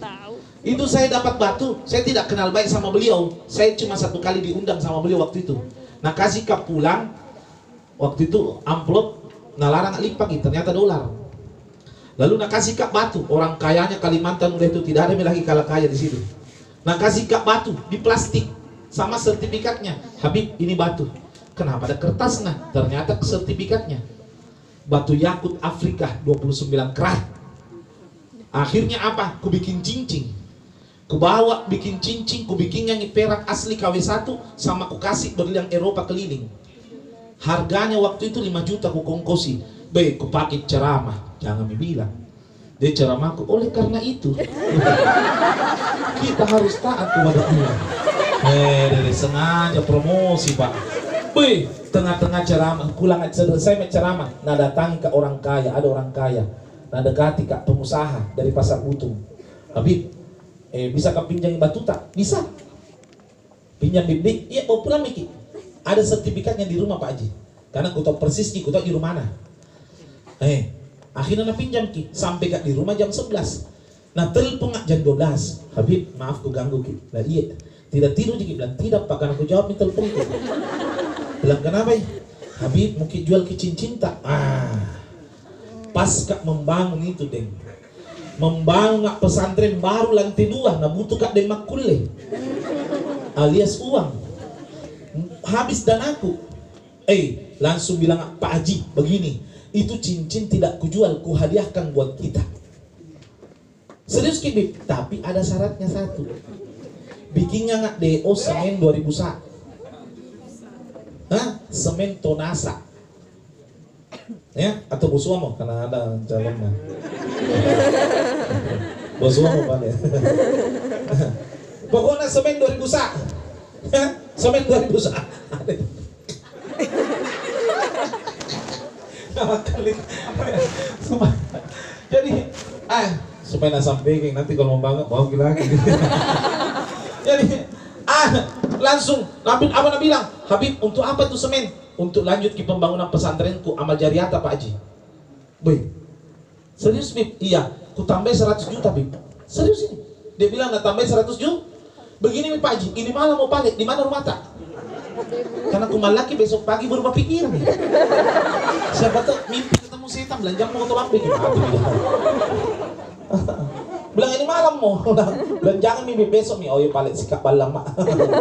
Itu saya dapat batu, saya tidak kenal baik sama beliau. Saya cuma satu kali diundang sama beliau waktu itu. Nah kasih kap pulang, waktu itu amplop, nah larang lipagi, ternyata dolar. Lalu nak kasih kap batu, orang kayanya Kalimantan udah itu tidak ada lagi kalah kaya di situ. Nah kasih kap batu di plastik sama sertifikatnya. Habib ini batu. Kenapa ada kertas nah? Ternyata sertifikatnya. Batu yakut Afrika 29 karat. Akhirnya apa? Ku bikin cincin. Ku bawa bikin cincin, ku bikin yang perak asli KW1 sama ku kasih berlian Eropa keliling. Harganya waktu itu 5 juta ku kongkosi. Baik, ku pakai ceramah. Jangan bilang. Dia ceramahku, oleh karena itu kita harus taat kepada Allah. Eh, dari sengaja promosi pak. Wih, tengah-tengah ceramah, pulang selesai ceramah, nah datangi ke orang kaya, ada orang kaya, nah dekati kak pengusaha dari pasar utung. Habib, eh bisa kau pinjam batu tak? Bisa. Pinjam bibik, iya mau pulang Miki. Ada sertifikatnya di rumah Pak Haji. Karena ku tahu persis Ki, ku tahu di rumah mana. Eh, akhirnya na pinjam Ki, sampai kak di rumah jam 11. Nah telepon jam 12 Habib maaf ku ganggu Ki Lah iya Tidak tidur Ki bilang tidak pak Karena aku jawab telepon Bilang kenapa ya Habib mungkin jual cincin tak Ah. Pas kak membangun itu deng. Membangun kak pesantren baru lantai dua Nah butuh kak deng makule Alias uang. Habis dan aku. Eh langsung bilang Pak Haji begini. Itu cincin tidak kujual Kuhadiahkan buat kita. Serius Ki, tapi ada syaratnya satu. Bikinnya nggak DO semen 2000 sak. Hah? Semen tonasa. Ya, atau Bosuamo karena ada calonnya. Bosuamo pak ya. Pokoknya semen 2000 sak. Hah? Semen 2000 sak. Ya? Jadi, ah, supaya nak sampaikan nanti kalau mau banget mau lagi jadi ah langsung Habib apa bilang Habib untuk apa tuh semen? Untuk lanjut ke pembangunan pesantrenku amal jariata Pak Haji? Boy serius Bib? Iya ku tambah 100 juta Bib. Serius ini? Dia bilang nak tambah 100 juta? Begini Bib Pak Haji ini malam mau balik di mana rumah tak karena aku malaki besok pagi berubah pikiran siapa tuh mimpi ketemu setan belanja mau ke Bambi bilang ini malam mau bilang jangan mimpi besok nih. Oh ya paling sikap balang mak.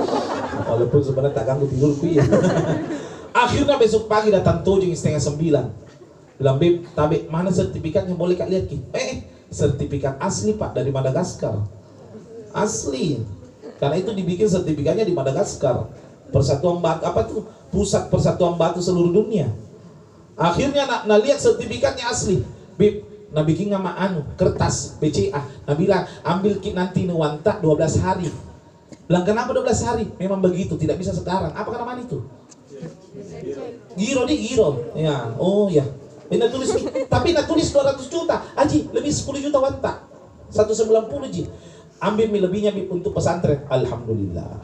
Walaupun sebenarnya tak ganggu tidurku ya akhirnya besok pagi datang tujuh setengah sembilan. Bilang beb tabe mana sertifikatnya boleh kak lihat ki? Eh sertifikat asli pak dari Madagaskar. Asli? Karena itu dibikin sertifikatnya di Madagaskar. Persatuan batu apa tuh pusat persatuan batu seluruh dunia. Akhirnya nak, nak lihat sertifikatnya asli. Beb Nah bikin nama anu kertas BCA. Nah bilang ambil kit nanti nuwanta 12 hari. Bilang kenapa 12 hari? Memang begitu, tidak bisa sekarang. Apa nama itu? Giro di giro. Ya, oh ya. Ini tulis tapi nak tulis 200 juta. Aji, lebih 10 juta wanta. 190 ji. Ambil mi lebihnya mi untuk pesantren. Alhamdulillah.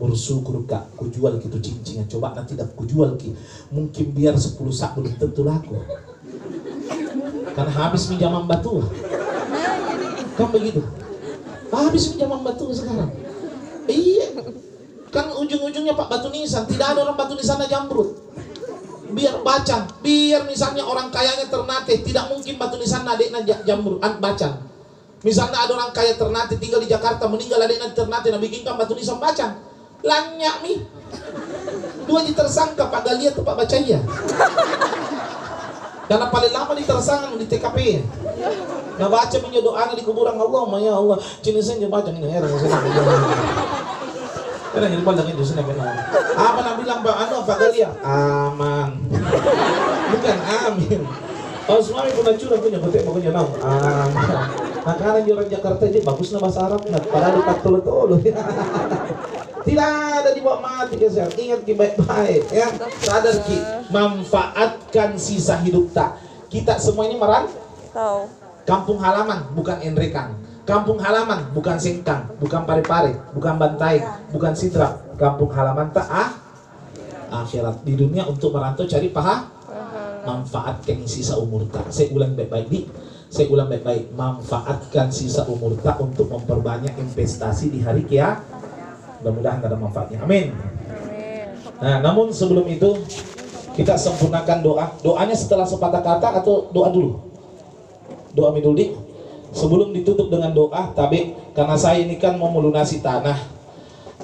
Bersyukur kak, ku jual gitu cincin. Coba nanti dah ku jual ki. Mungkin biar 10 sak belum tentu laku karena habis pinjaman batu. Kan begitu. Habis pinjaman batu sekarang. Iya. Kan ujung-ujungnya Pak Batu Nisan. Tidak ada orang Batu Nisan jambrut. Biar bacan biar misalnya orang kayanya ternate. Tidak mungkin Batu Nisan adiknya jambrut. Bacan misalnya ada orang kaya ternate tinggal di Jakarta meninggal adiknya ternate nah bikinkan Batu Nisan bacan lanyak mi dua tersangka Pak Galia tuh Pak Bacaya karena paling lama di TKP. Nah baca doa di kuburan Allah, ya Allah, jenisnya dia baca ini heran Kena jadi pandang itu sini benar. Apa nak bilang bang apa kali ya? Aman. Bukan amin. Oh semua pernah curang punya kotek pokoknya nau. Aman. Nah karena orang Jakarta ini bagus bahasa Arab nah padahal dekat tolo tolo. Tidak ada dibawa mati ke saya. Ingat ki baik-baik ya. Sadar ki manfaatkan sisa hidup tak. Kita semua ini meran Tahu. Kampung halaman bukan enrekan. Kampung halaman bukan sengkang, bukan pare-pare, bukan bantai, bukan sidra. Kampung halaman tak ah akhirat di dunia untuk merantau cari paha manfaatkan sisa umur tak. Saya ulang baik-baik di saya ulang baik-baik manfaatkan sisa umur tak untuk memperbanyak investasi di hari kia. Mudah-mudahan ada manfaatnya. Amin. Nah, namun sebelum itu kita sempurnakan doa. Doanya setelah sepatah kata atau doa dulu? Doa miduldi. Sebelum ditutup dengan doa, tapi karena saya ini kan mau melunasi tanah.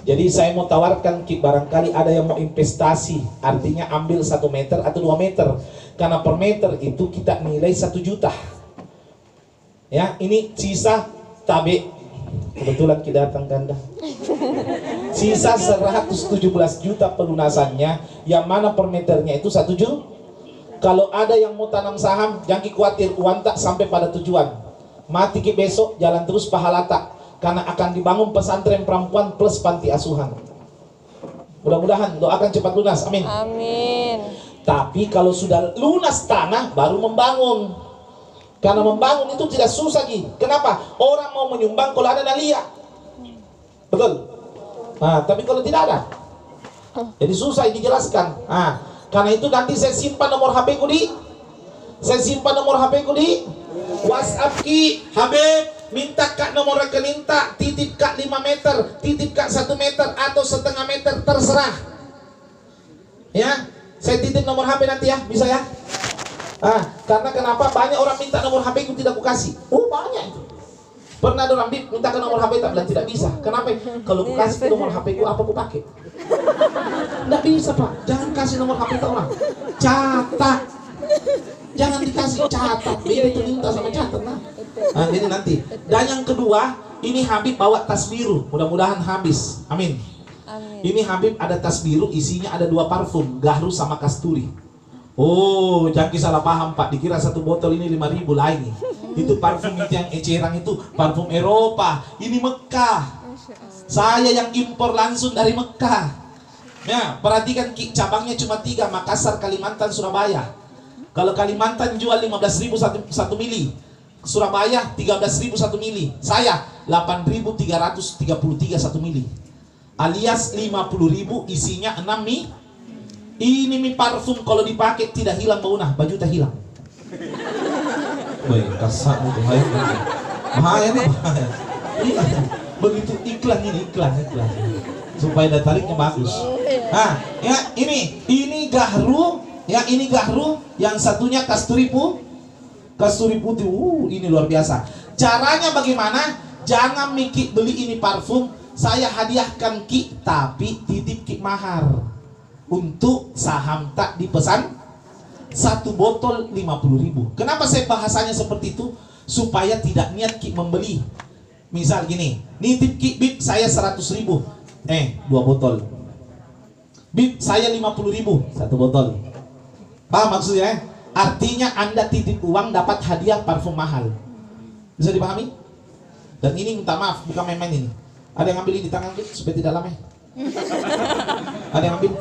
Jadi saya mau tawarkan barangkali ada yang mau investasi, artinya ambil satu meter atau dua meter. Karena per meter itu kita nilai satu juta. Ya, ini sisa tabe. Kebetulan kita datang ganda. Sisa 117 juta pelunasannya yang mana per meternya itu satu juta. Kalau ada yang mau tanam saham, jangan khawatir uang tak sampai pada tujuan. Mati ki besok jalan terus pahala tak karena akan dibangun pesantren perempuan plus panti asuhan. Mudah-mudahan doakan cepat lunas. Amin. Amin. Tapi kalau sudah lunas tanah baru membangun. Karena membangun itu tidak susah Ki. Kenapa? Orang mau menyumbang kalau ada nalia. Betul. Nah, tapi kalau tidak ada. Jadi susah dijelaskan. Nah, karena itu nanti saya simpan nomor HP ku di saya simpan nomor HP ku di WhatsApp Ki. Habib, minta kak nomor rekening tak titip kak 5 meter, titip kak 1 meter atau setengah meter terserah. Ya, saya titip nomor HP nanti ya, bisa ya? Ah, karena kenapa banyak orang minta nomor HP ku tidak ku kasih. Oh, banyak itu. Pernah ada orang minta ke nomor HP tak bilang tidak bisa. Kenapa? Kalau ku kasih ke nomor HP ku apa ku pakai? Tidak bisa pak. Jangan kasih nomor HP ke orang. Catat. Jangan dikasih catat. Beda itu minta sama catat nah. Nah, jadi nanti. Dan yang kedua, ini Habib bawa tas biru. Mudah-mudahan habis. Amin. Amin. Ini Habib ada tas biru, isinya ada dua parfum, Gahru sama Kasturi. Oh, jangan salah paham Pak, dikira satu botol ini 5000 lain. Itu parfum itu yang ecerang itu parfum Eropa. Ini Mekah. Saya yang impor langsung dari Mekah. Ya, perhatikan cabangnya cuma tiga, Makassar, Kalimantan, Surabaya. Kalau Kalimantan jual 15.000 satu, satu mili. Surabaya 13.000 satu mili. Saya 8.333 satu mili. Alias 50.000 isinya 6 mie. Ini mie parfum kalau dipakai tidak hilang baunya, baju tak hilang. Woi, kasar bahaya. Bahaya bahaya. Begitu iklan ini iklan iklan. Supaya daya tariknya bagus. Nah, ya ini ini gahru, ya ini gahru, yang satunya kasturi pu, kasturi putih. Uh, ini luar biasa. Caranya bagaimana? Jangan Miki beli ini parfum, saya hadiahkan Ki tapi titip Ki mahar untuk saham tak dipesan satu botol 50 ribu. Kenapa saya bahasanya seperti itu? Supaya tidak niat Ki membeli. Misal gini, nitip Ki bib saya 100 ribu, eh dua botol. Bib saya 50 ribu, satu botol. Paham maksudnya? Artinya Anda titip uang dapat hadiah parfum mahal. Bisa dipahami? Dan ini minta maaf, bukan main-main ini. Ada yang ambil ini di tangan Bib supaya tidak lama. Ada yang ambil?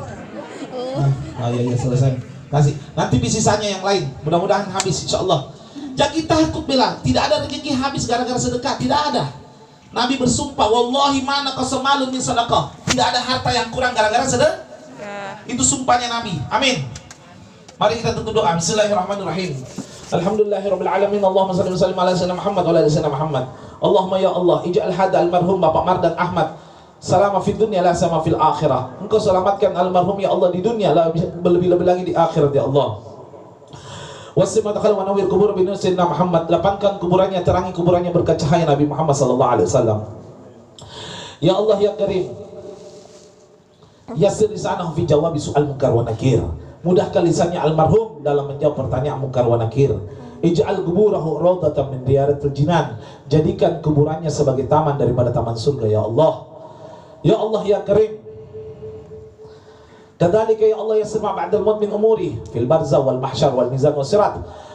Nah, oh iya, iya selesai. Kasih. Nanti sisanya yang lain. Mudah-mudahan habis insya Allah. Jangan kita takut bilang tidak ada rezeki habis gara-gara sedekah. Tidak ada. Nabi bersumpah, Wallahi mana kasamalu min sedekah. Tidak ada harta yang kurang gara-gara sedekah. Ya. Itu sumpahnya Nabi. Amin. Mari kita tutup doa. Bismillahirrahmanirrahim. Alhamdulillahirabbil alamin. Allahumma shalli wa sallim ala sayyidina Muhammad wa ala sayyidina Muhammad. Allahumma ya Allah, ij'al hada almarhum Bapak Mardan Ahmad Salama fid dunya la sama fil akhirah. Engkau selamatkan almarhum ya Allah di dunia, lebih-lebih lagi di akhirat ya Allah. Wasim matakhal wa nawir kubur bin Sayyidina Muhammad Lapangkan kuburannya, terangi kuburannya berkat cahaya Nabi Muhammad sallallahu alaihi wasallam Ya Allah ya Karim Yasir lisanahu fi jawabi soal munkar wa nakir Mudahkan lisannya almarhum dalam menjawab pertanyaan munkar wa nakir Ij'al kuburahu rawdatan min diyaratil jinan Jadikan kuburannya sebagai taman daripada taman surga ya Allah Ya Allah ya Karim كذلك يا الله يسمع بعد الموت من أموره في البرزة والمحشر والميزان والصراط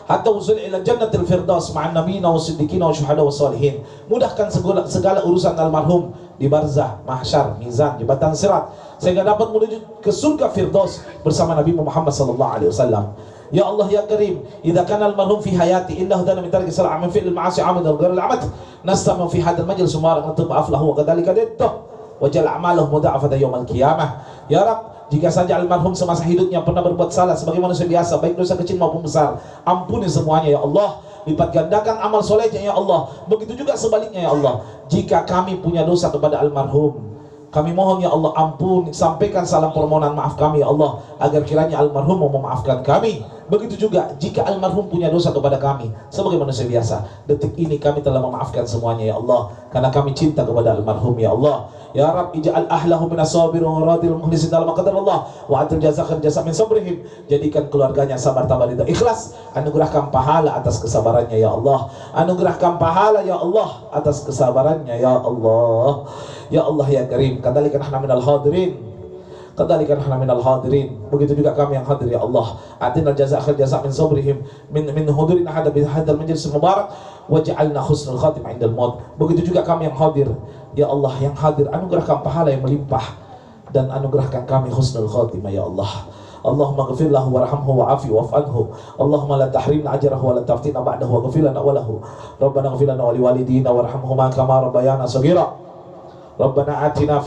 حتى وصل إلى جنة الفردوس مع النبيين والصديقين والشهداء والصالحين mudahkan segala, segala urusan almarhum di barzah, mahsyar, mizan, jembatan sirat sehingga dapat menuju ke surga firdaus bersama Nabi Muhammad sallallahu alaihi wasallam. Ya Allah ya Karim, idza kana almarhum fi hayati innahu dana min tarki sal'a min fi'l ma'asi amad al ghayr al-amad nastama fi hadha al-majlis wa raghatu ma'af wa kadhalika diddah wa jal a'malahu mudha'afata yawm al-qiyamah. Ya Rabb, jika saja almarhum semasa hidupnya pernah berbuat salah sebagai manusia biasa, baik dosa kecil maupun besar, ampuni semuanya ya Allah. Lipat gandakan amal solehnya ya Allah. Begitu juga sebaliknya ya Allah. Jika kami punya dosa kepada almarhum, kami mohon ya Allah ampun sampaikan salam permohonan maaf kami ya Allah agar kiranya almarhum mau memaafkan kami. Begitu juga jika almarhum punya dosa kepada kami sebagai manusia biasa. Detik ini kami telah memaafkan semuanya ya Allah karena kami cinta kepada almarhum ya Allah. Ya Rab ij'al ahlahu minas sabirin wa radil mukhlisin dalam qadar Allah wa atil jazakan jasa min sabrihim. Jadikan keluarganya sabar tambah ridha ikhlas. Anugerahkan pahala atas kesabarannya ya Allah. Anugerahkan pahala ya Allah atas kesabarannya ya Allah. Ya Allah ya Karim. Kadzalika nahnu minal hadirin. Kadzalika nahnu minal hadirin. Begitu juga kami yang hadir ya Allah. Atina jazak khair jazak min sabrihim min min hudurin hada bi hadal majlis mubarak wa ja'alna husnul khatim indal maut. Begitu juga kami yang hadir ya Allah yang hadir anugerahkan pahala yang melimpah dan anugerahkan kami husnul khatim ya Allah. اللهم اغفر له warhamhu wa'afi wa'fanhu Allahumma la tahrimna ajrahu wa la taftina ba'dahu wa ghafir lana wa lahu Rabbana ghafir lana wa liwalidina warhamhuma kama rabbayana saghira Rabbana atina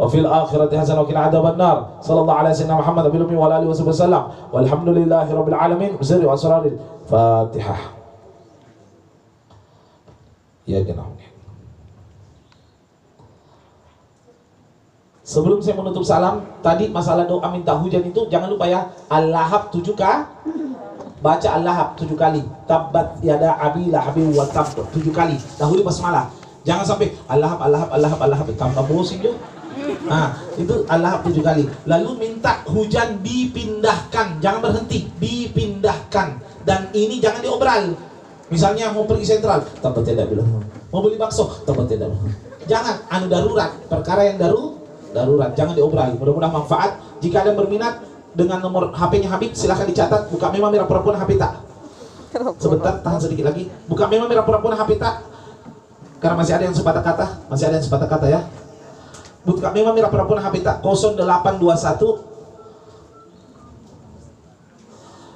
وفي الآخرة حسنة وقنا عذاب النار صلى الله على سيدنا محمد نبي الأمي وعلى آله وصحبه وسلم والحمد لله رب العالمين بسر وأسرار الفاتحة يا جناح Sebelum saya menutup salam, tadi masalah doa minta hujan itu jangan lupa ya. Al-Lahab 7 kali. Baca Al-Lahab 7 kali. Tabat yada abi lahabi wa tab 7 kali. Dahulu basmalah. Jangan sampai Al-Lahab Al-Lahab Al-Lahab Al-Lahab tambah bosan juga. Nah, itu Al-Lahab 7 kali. Lalu minta hujan dipindahkan, jangan berhenti, dipindahkan. Dan ini jangan diobral. Misalnya mau pergi sentral, tempat tidak bilang. Mau beli bakso, tempat tidak. Jangan, anu darurat, perkara yang daru, darurat, jangan diobral. Mudah-mudahan manfaat. Jika ada yang berminat dengan nomor HP-nya Habib, silahkan dicatat. Buka memang merah pura-pura HP tak. Sebentar, tahan sedikit lagi. Buka memang merah pura-pura HP tak. Karena masih ada yang sepatah kata, masih ada yang sepatah kata ya. Buka memang merah pura-pura HP tak 0821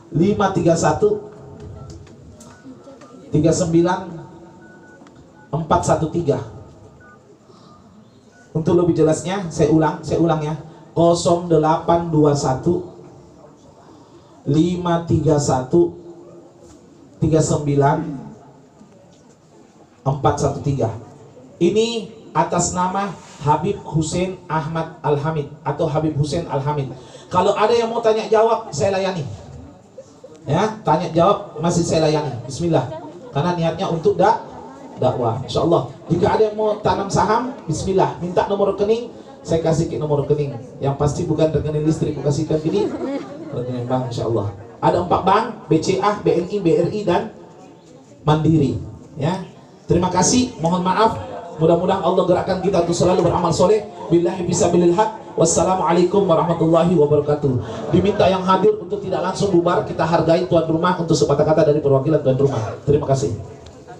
531 39 413 Untuk lebih jelasnya saya ulang, saya ulang ya. 0821 531 39 413 Ini atas nama Habib Hussein Ahmad Al-Hamid atau Habib Hussein Al-Hamid. Kalau ada yang mau tanya jawab saya layani. Ya, tanya jawab masih saya layani. Bismillah. Karena niatnya untuk dak dakwah. Insyaallah. Jika ada yang mau tanam saham bismillah. Minta nomor rekening saya kasih ke nomor rekening. Yang pasti bukan rekening listrik aku kasihkan ini. Rekening bank insyaallah. Ada empat bank BCA BNI BRI dan Mandiri. Ya. Terima kasih. Mohon maaf mudah-mudahan Allah gerakkan kita untuk selalu beramal soleh. Billahi bisa bilil haq. Wassalamualaikum warahmatullahi wabarakatuh. Diminta yang hadir untuk tidak langsung bubar kita hargai tuan rumah untuk sepatah kata dari perwakilan tuan rumah. Terima kasih